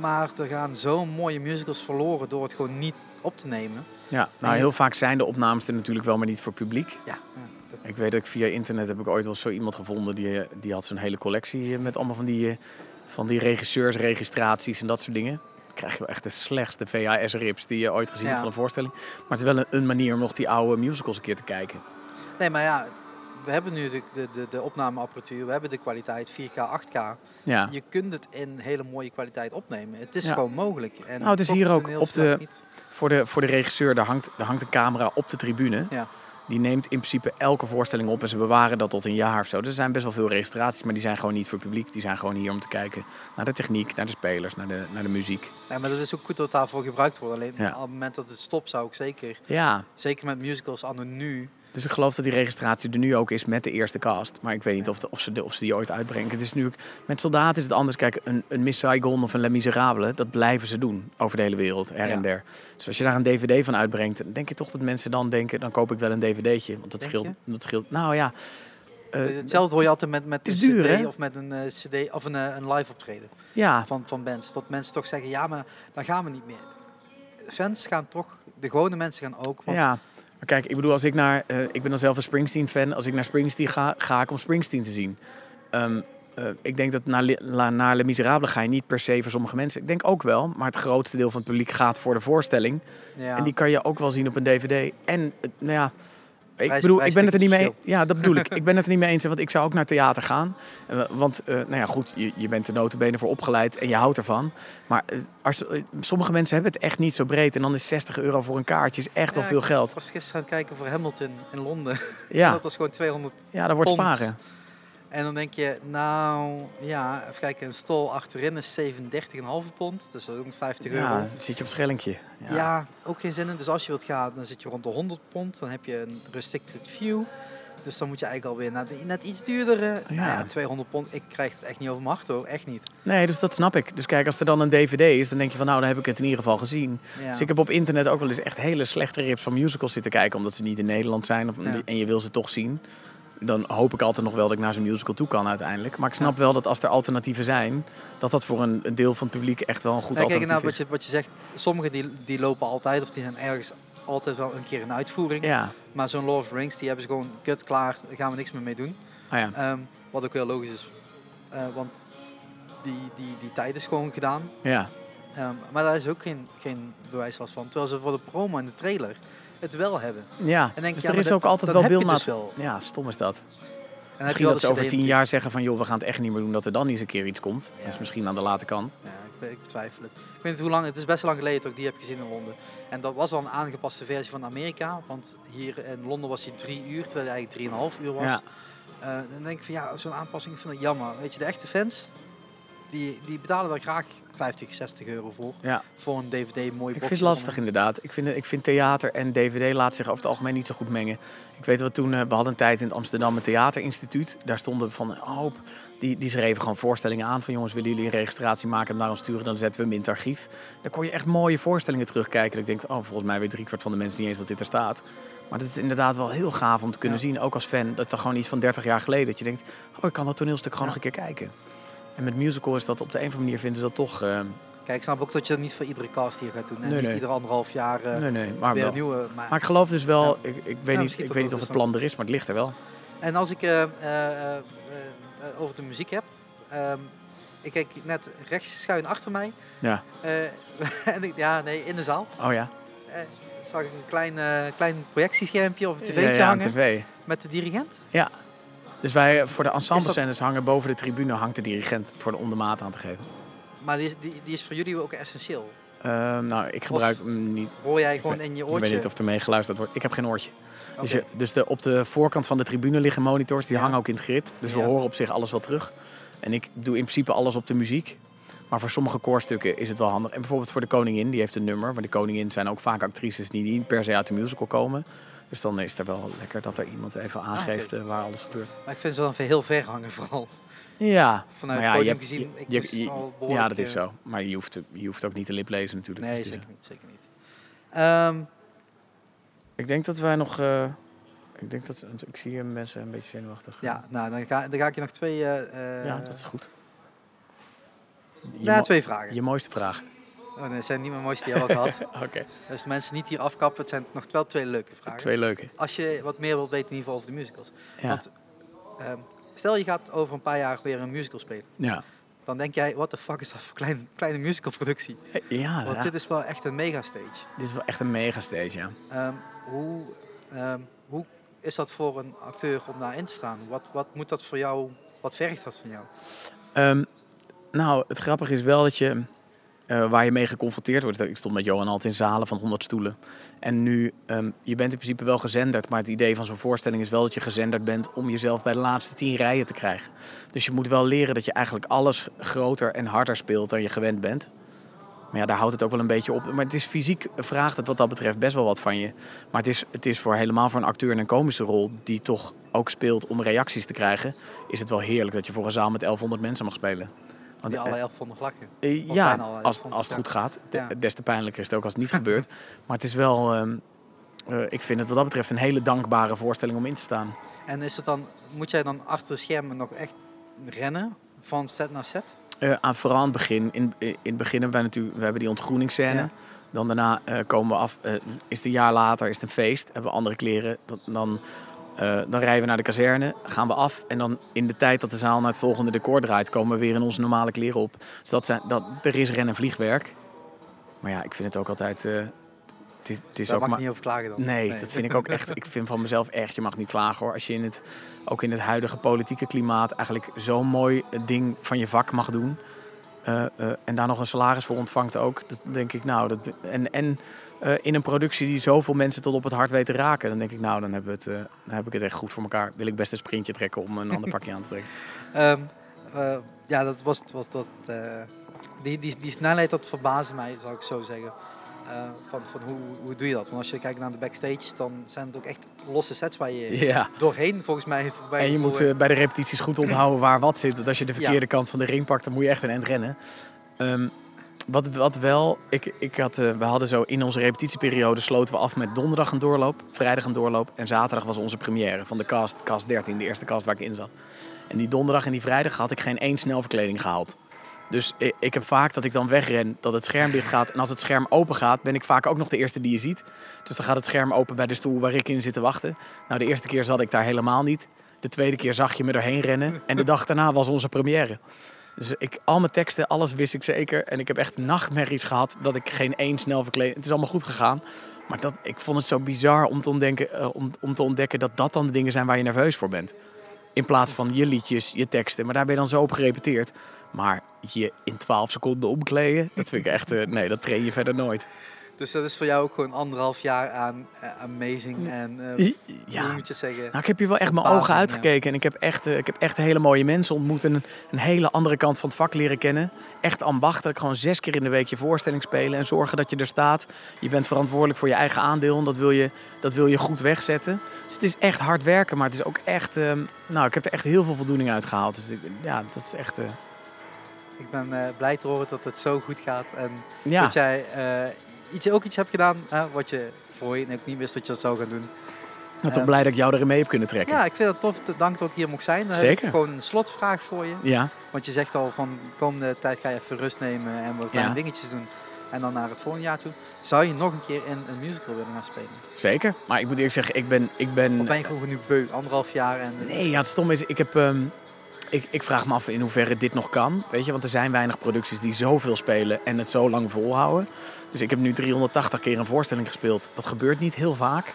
maar er gaan zo mooie musicals verloren door het gewoon niet op te nemen. ja. Nou, heel vaak zijn de opnames er natuurlijk wel, maar niet voor publiek. Ja, Ik weet dat ik via internet heb ik ooit wel zo iemand gevonden die, eh, die had zo'n hele collectie eh, met allemaal van die, eh, van die regisseursregistraties en dat soort dingen. Dan krijg je wel echt de slechtste VHS-rips die je ooit gezien Ja. hebt van een voorstelling. Maar het is wel een, een manier om nog die oude musicals een keer te kijken. Nee, maar ja, we hebben nu de, de, de, de opnameapparatuur, we hebben de kwaliteit 4K, 8K. Ja. Je kunt het in hele mooie kwaliteit opnemen. Het is Ja. gewoon mogelijk. En Nou, het is hier ook op de- niet. Voor de, voor de regisseur, daar hangt, daar hangt een camera op de tribune. Ja. Die neemt in principe elke voorstelling op en ze bewaren dat tot een jaar of zo. Dus er zijn best wel veel registraties, maar die zijn gewoon niet voor publiek. Die zijn gewoon hier om te kijken naar de techniek, naar de spelers, naar de, naar de muziek. Ja, maar dat is ook goed dat daarvoor gebruikt wordt. Alleen Ja. op het moment dat het stopt zou ik zeker, Ja, zeker met musicals anno nu, dus ik geloof dat die registratie er nu ook is met de eerste cast. Maar ik weet niet of, de- of, ze, de- of ze die ooit uitbrengen. Het is nu, met soldaten is het anders. Kijk, een, een Miss Saigon of een Les Miserables, dat blijven ze doen over de hele wereld, her Ja. en der. Dus als je daar een dvd van uitbrengt, dan denk je toch dat mensen dan denken, dan koop ik wel een dvd'tje. Want dat scheelt, dat scheelt, nou ja... eh, Hetzelfde hoor je altijd met, met een duur, CD hè? of met een, eh, CD of een, eh, een live optreden Ja, van, van bands. Dat mensen toch zeggen, ja, maar dan gaan we niet meer. Fans gaan toch, de gewone mensen gaan ook. Want ja. Maar kijk, ik bedoel, als ik naar... eh, ik ben dan zelf een Springsteen-fan. Als ik naar Springsteen ga, ga ik om Springsteen te zien. Ehm, eh, ik denk dat naar, La- naar Les Miserables ga je niet per se voor sommige mensen. Ik denk ook wel, maar het grootste deel van het publiek gaat voor de voorstelling. ja, En die kan je ook wel zien op een dvd. En, eh, nou ja... Ik bedoel, ik ben het er niet mee. prijsticketverschil. Ja, dat bedoel ik. Ik ben het er niet mee eens, want ik zou ook naar theater gaan. Want, eh, nou ja, goed, je, je bent er notabene voor opgeleid en je houdt ervan. Maar eh, als, eh, sommige mensen hebben het echt niet zo breed. En dan is 60 euro voor een kaartje is echt wel Ja, veel Ik geld. was gisteren aan het kijken voor Hamilton in Londen. Ja, Dat was gewoon 200. ja dat wordt pond. sparen. En dan denk je, nou ja, even kijken, een stol achterin is 37,5 pond. Dus dat is ook 50 euro. Ja, zit je op het schellinkje. Ja. Ja. ook geen zin in. Dus als je wilt gaan, dan zit je rond de 100 pond. Dan heb je een restricted view. Dus dan moet je eigenlijk alweer naar de net iets duurdere. Ja. Ja. ja, 200 pond. Ik krijg het echt niet over mijn hart hoor. Echt niet. Nee, dus dat snap ik. Dus kijk, als er dan een dvd is, dan denk je van nou, dan heb ik het in ieder geval gezien. Ja. Dus ik heb op internet ook wel eens echt hele slechte rips van musicals zitten kijken, omdat ze niet in Nederland zijn of, en je wil ze toch zien. Dan hoop ik altijd nog wel dat ik naar zo'n musical toe kan uiteindelijk. Maar ik snap wel dat als er alternatieven zijn, dat dat voor een, een deel van het publiek echt wel een goed Ja, kijk alternatief naar wat is. je, wat je zegt. Sommigen die, die lopen altijd of die zijn ergens altijd wel een keer in uitvoering. Ja, Maar zo'n Lord of Rings, die hebben ze gewoon kut klaar. Daar gaan we niks meer mee doen. ah ja. Ehm, wat ook heel logisch is. Eh, want die, die, die tijd is gewoon gedaan. ja. Ehm, maar daar is ook geen, geen bewijslast van. Terwijl ze voor de promo en de trailer het wel hebben. ja. En denk, dus ja, er is dat- ook altijd wel beeldmaat. dus. Ja, stom is dat. En Misschien dat ze over tien jaar zeggen van joh, we gaan het echt niet meer doen, dat er dan eens een keer iets komt. Ja. Dat is misschien aan de late kant. Ja, ik, ik betwijfel het. Ik weet niet hoe lang, het is best lang geleden dat ik die heb gezien in Londen. En dat was al een aangepaste versie van Amerika. Want hier in Londen was hij drie uur, terwijl hij eigenlijk drieënhalf uur was. Ja. Eh, dan denk ik van ja, zo'n aanpassing, ik vind dat jammer. Weet je, de echte fans, die, die betalen daar graag 50, 60 euro voor. Ja. Voor een DVD, mooi Ik boxje vind het lastig inderdaad. Ik vind, ik vind theater en dvd laat zich over het algemeen niet zo goed mengen. Ik weet wat toen, eh, we hadden een tijd in het Amsterdam een theaterinstituut. Daar stonden van een hoop, die, die schreven gewoon voorstellingen aan. Van jongens, willen jullie een registratie maken en naar ons sturen? Dan zetten we hem in het archief. Dan kon je echt mooie voorstellingen terugkijken. Dat ik denk, oh volgens mij weet driekwart van de mensen niet eens dat dit er staat. Maar het is inderdaad wel heel gaaf om te kunnen Ja. zien, ook als fan. Dat er gewoon iets van 30 jaar geleden, dat je denkt, oh ik kan dat toneelstuk gewoon Ja. nog een keer kijken. En met musical is dat op de een of andere manier vinden ze dat toch... eh, Kijk, ik snap ook dat je dat niet voor iedere cast hier gaat doen. En Nee, niet nee. iedere anderhalf jaar eh, nee, nee, maar weer wel. nieuwe. Maar, Maar ik geloof dus wel, Ja. ik, ik weet Ja, niet, ik weet niet of het plan er is, maar het ligt er wel. En als ik eh, over de muziek heb. ehm, ik kijk net rechts schuin achter mij. Ja. En ik, ja, nee, in de zaal. Oh ja, zag ik een klein, klein projectieschermpje of een tv'tje ja, ja, hangen tv. met de dirigent. Dus wij voor de ensemblescènes hangen boven de tribune hangt de dirigent voor de ondermaat aan te geven. Maar die, is- die, die is voor jullie ook essentieel. Eh, nou, ik gebruik hem niet. Hoor jij gewoon in je Ik oortje? weet niet of er mee geluisterd wordt. Ik heb geen oortje. Dus, je, dus de, op de voorkant van de tribune liggen monitors, die Ja. hangen ook in het grid. Dus we horen op zich alles wel terug. En ik doe in principe alles op de muziek. Maar voor sommige koorstukken is het wel handig. En bijvoorbeeld voor de koningin, die heeft een nummer. Maar de koningin zijn ook vaak actrices die niet per se uit de musical komen. Dus dan is het wel lekker dat er iemand even aangeeft eh, waar alles gebeurt. Maar ik vind ze dan heel ver hangen vooral. Ja, Vanuit maar ja, het je podium hebt, gezien, ik je- moest je- al ja, dat is eh, zo. Maar je hoeft, je hoeft ook niet te lip lezen natuurlijk. Nee, Dus zeker niet. Zeker niet. Ehm, Ik denk dat wij nog. eh, ik denk dat. Ik zie hier mensen een beetje zenuwachtig. ja, nou, dan ga, dan ga ik je nog twee, eh, eh, ja, dat is goed. Je, ja, mo- twee vragen. je mooiste vraag. Oh, nee, het zijn niet mijn mooiste die je al gehad. Oké. Dus mensen niet hier afkappen, het zijn nog wel twee leuke vragen. Twee leuke. Als je wat meer wilt weten in ieder geval over de musicals. Ja. Want ehm, stel je gaat over een paar jaar weer een musical spelen. ja. Dan denk jij, wat de fuck is dat voor kleine, kleine musicalproductie? Ja, Want ja. dit is wel echt een megastage. dit is wel echt een megastage, ja. Ehm, hoe, ehm, hoe is dat voor een acteur om daarin te staan? Wat, wat moet dat voor jou, wat vergt dat van jou? Nou, het grappige is wel dat je, eh, waar je mee geconfronteerd wordt. Ik stond met Johan altijd in zalen van 100 stoelen. En nu, ehm, je bent in principe wel gezenderd, maar het idee van zo'n voorstelling is wel dat je gezenderd bent om jezelf bij de laatste tien rijen te krijgen. Dus je moet wel leren dat je eigenlijk alles groter en harder speelt dan je gewend bent. Maar ja, daar houdt het ook wel een beetje op. Maar het is fysiek vraagt het wat dat betreft best wel wat van je. Maar het is, het is voor helemaal voor een acteur in een komische rol die toch ook speelt om reacties te krijgen, is het wel heerlijk dat je voor een zaal met 1100 mensen mag spelen. Want, Die eh, alle 1100 lachen. eh, ja, als, als het goed gaat. Ja. Des te pijnlijker is het ook als het niet gebeurt. Maar het is wel, ehm, eh, ik vind het wat dat betreft een hele dankbare voorstelling om in te staan. En is het dan, moet jij dan achter de schermen nog echt rennen van set naar set? Eh, aan vooral aan het begin. In, in het begin hebben wij natuurlijk, we hebben die ontgroeningsscène. Ja. Dan daarna komen we af, is het een jaar later, is het een feest, hebben we andere kleren. Dat, dan, eh, dan rijden we naar de kazerne, gaan we af. En dan in de tijd dat de zaal naar het volgende decor draait, komen we weer in onze normale kleren op. Dus dat zijn, dat, er is ren- en vliegwerk. Maar ja, ik vind het ook altijd, is Daar ook mag maar... niet over klagen dan. Nee, dat vind ik ook echt. Ik vind van mezelf echt, je mag niet klagen hoor. Als je in het, ook in het huidige politieke klimaat eigenlijk zo'n mooi ding van je vak mag doen. Eh, eh, en daar nog een salaris voor ontvangt ook. Dat denk ik, nou, dat, en, en eh, in een productie die zoveel mensen tot op het hart weet te raken. Dan denk ik, nou, dan, dan heb ik het echt goed voor elkaar. Wil ik best een sprintje trekken om een ander pakje aan te trekken. Ehm, eh, ja, dat was, was dat. die, die, die snelheid, dat verbaasde mij, zou ik zo zeggen. Eh, van, van hoe, hoe doe je dat? Want als je kijkt naar de backstage, dan zijn het ook echt losse sets waar je Ja. doorheen volgens mij voorbij En je moet eh, bij de repetities goed onthouden waar wat zit. Want als je de verkeerde kant van de ring pakt, dan moet je echt een eind rennen. Ehm, wat, wat wel, ik, ik had, eh, we hadden zo in onze repetitieperiode sloten we af met donderdag een doorloop, vrijdag een doorloop en zaterdag was onze première van de cast, cast 13, de eerste cast waar ik in zat. En die donderdag en die vrijdag had ik geen één snelverkleding gehaald. Dus ik, heb vaak dat ik dan wegren, dat het scherm dicht gaat. En als het scherm open gaat, ben ik vaak ook nog de eerste die je ziet. Dus dan gaat het scherm open bij de stoel waar ik in zit te wachten. Nou, de eerste keer zat ik daar helemaal niet. De tweede keer zag je me erheen rennen. En de dag daarna was onze première. Dus ik, al mijn teksten, alles wist ik zeker. En ik heb echt nachtmerries gehad dat ik geen één snel verkleed. Het is allemaal goed gegaan. Maar dat, ik vond het zo bizar om te, ontdekken, eh, om, om te ontdekken dat dat dan de dingen zijn waar je nerveus voor bent. In plaats van je liedjes, je teksten. Maar daar ben je dan zo op gerepeteerd. Maar je in 12 seconden omkleden, dat vind ik echt... eh, nee, dat train je verder nooit. Dus dat is voor jou ook gewoon anderhalf jaar aan eh, amazing en eh, hoe Ja, moet je het zeggen? Nou, ik heb hier wel echt mijn ogen uitgekeken. En ik heb, echt, ik heb echt hele mooie mensen ontmoet. En een, een hele andere kant van het vak leren kennen. Echt ambachtelijk. Gewoon zes keer in de week je voorstelling spelen. En zorgen dat je er staat. Je bent verantwoordelijk voor je eigen aandeel. En dat wil je, dat wil je goed wegzetten. Dus het is echt hard werken. Maar het is ook echt... ehm, nou, ik heb er echt heel veel voldoening uit gehaald. Dus ik, ja, dus dat is echt... Ik ben eh, blij te horen dat het zo goed gaat en ja, dat jij eh, iets, ook iets hebt gedaan hè, wat je voorheen ook niet wist dat je dat zou gaan doen. ik ben toch eh, blij dat ik jou erin mee heb kunnen trekken. Ja, ik vind het tof. Dank dat ik hier mocht zijn. Dan heb Zeker. ik gewoon een slotvraag voor je. Ja, Want je zegt al van de komende tijd ga je even rust nemen en wat kleine Ja. dingetjes doen. En dan naar het volgende jaar toe. Zou je nog een keer in een musical willen gaan spelen? zeker. Maar ik moet eerlijk zeggen, ik ben... Ik ben Of ben je gewoon nu beu, anderhalf jaar en... Nee, ja, het stom is, ik heb... ehm, ik, ik vraag me af in hoeverre dit nog kan. Weet je, want er zijn weinig producties die zoveel spelen en het zo lang volhouden. Dus ik heb nu 380 keer een voorstelling gespeeld. Dat gebeurt niet heel vaak.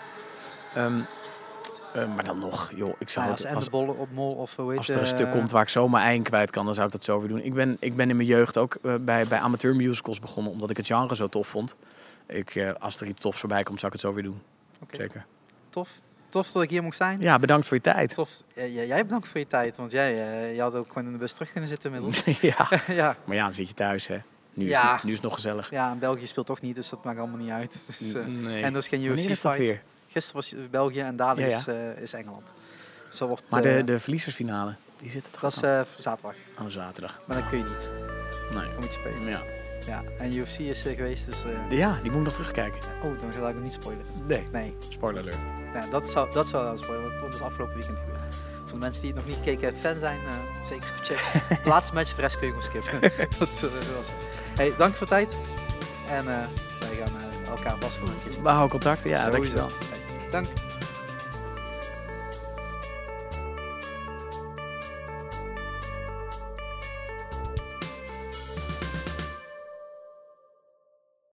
Ehm, eh, maar dan nog, joh, ik zou het, als op Mol of hoe heet als er een eh, stuk komt waar ik zo mijn ei in kwijt kan, dan zou ik dat zo weer doen. Ik ben, ik ben in mijn jeugd ook eh, bij, bij amateur musicals begonnen, omdat ik het genre zo tof vond. Ik, als er iets tofs voorbij komt, zou ik het zo weer doen. Zeker. Tof. Tof dat ik hier mocht zijn. Ja, bedankt voor je tijd. Tof. Jij bedankt voor je tijd. Want jij eh, je had ook gewoon in de bus terug kunnen zitten inmiddels. ja. ja. Maar ja, dan zit je thuis, hè. Nu, is, het, nu is het nog gezellig. ja, en België speelt toch niet, dus dat maakt allemaal niet uit. Dus, eh, nee. En dat is geen Wanneer UFC is dat fight. weer? Gisteren was België en dadelijk Ja, Is, eh, is Engeland. Zo wordt, Maar de, de verliezersfinale, die zit er toch dat is eh, zaterdag. Oh, zaterdag. Maar dan kun je niet. Nee. Dan moet je spelen. Ja. Ja. En UFC is geweest, dus... ja, die moet ik nog terugkijken. Oh, dan ga ik nog niet spoilen. Nee. Nee. Spoiler alert. Dat zou, dat zou dan spoilen, want dat is afgelopen weekend gebeurd. Voor de mensen die het nog niet gekeken fan zijn, eh, zeker checken. De laatste match, de rest kun je gewoon skippen. dat eh, was Hey, dank voor de tijd. En eh, wij gaan elkaar vast. We houden contact. Ja, Sowieso. dankjewel. Hey, dank.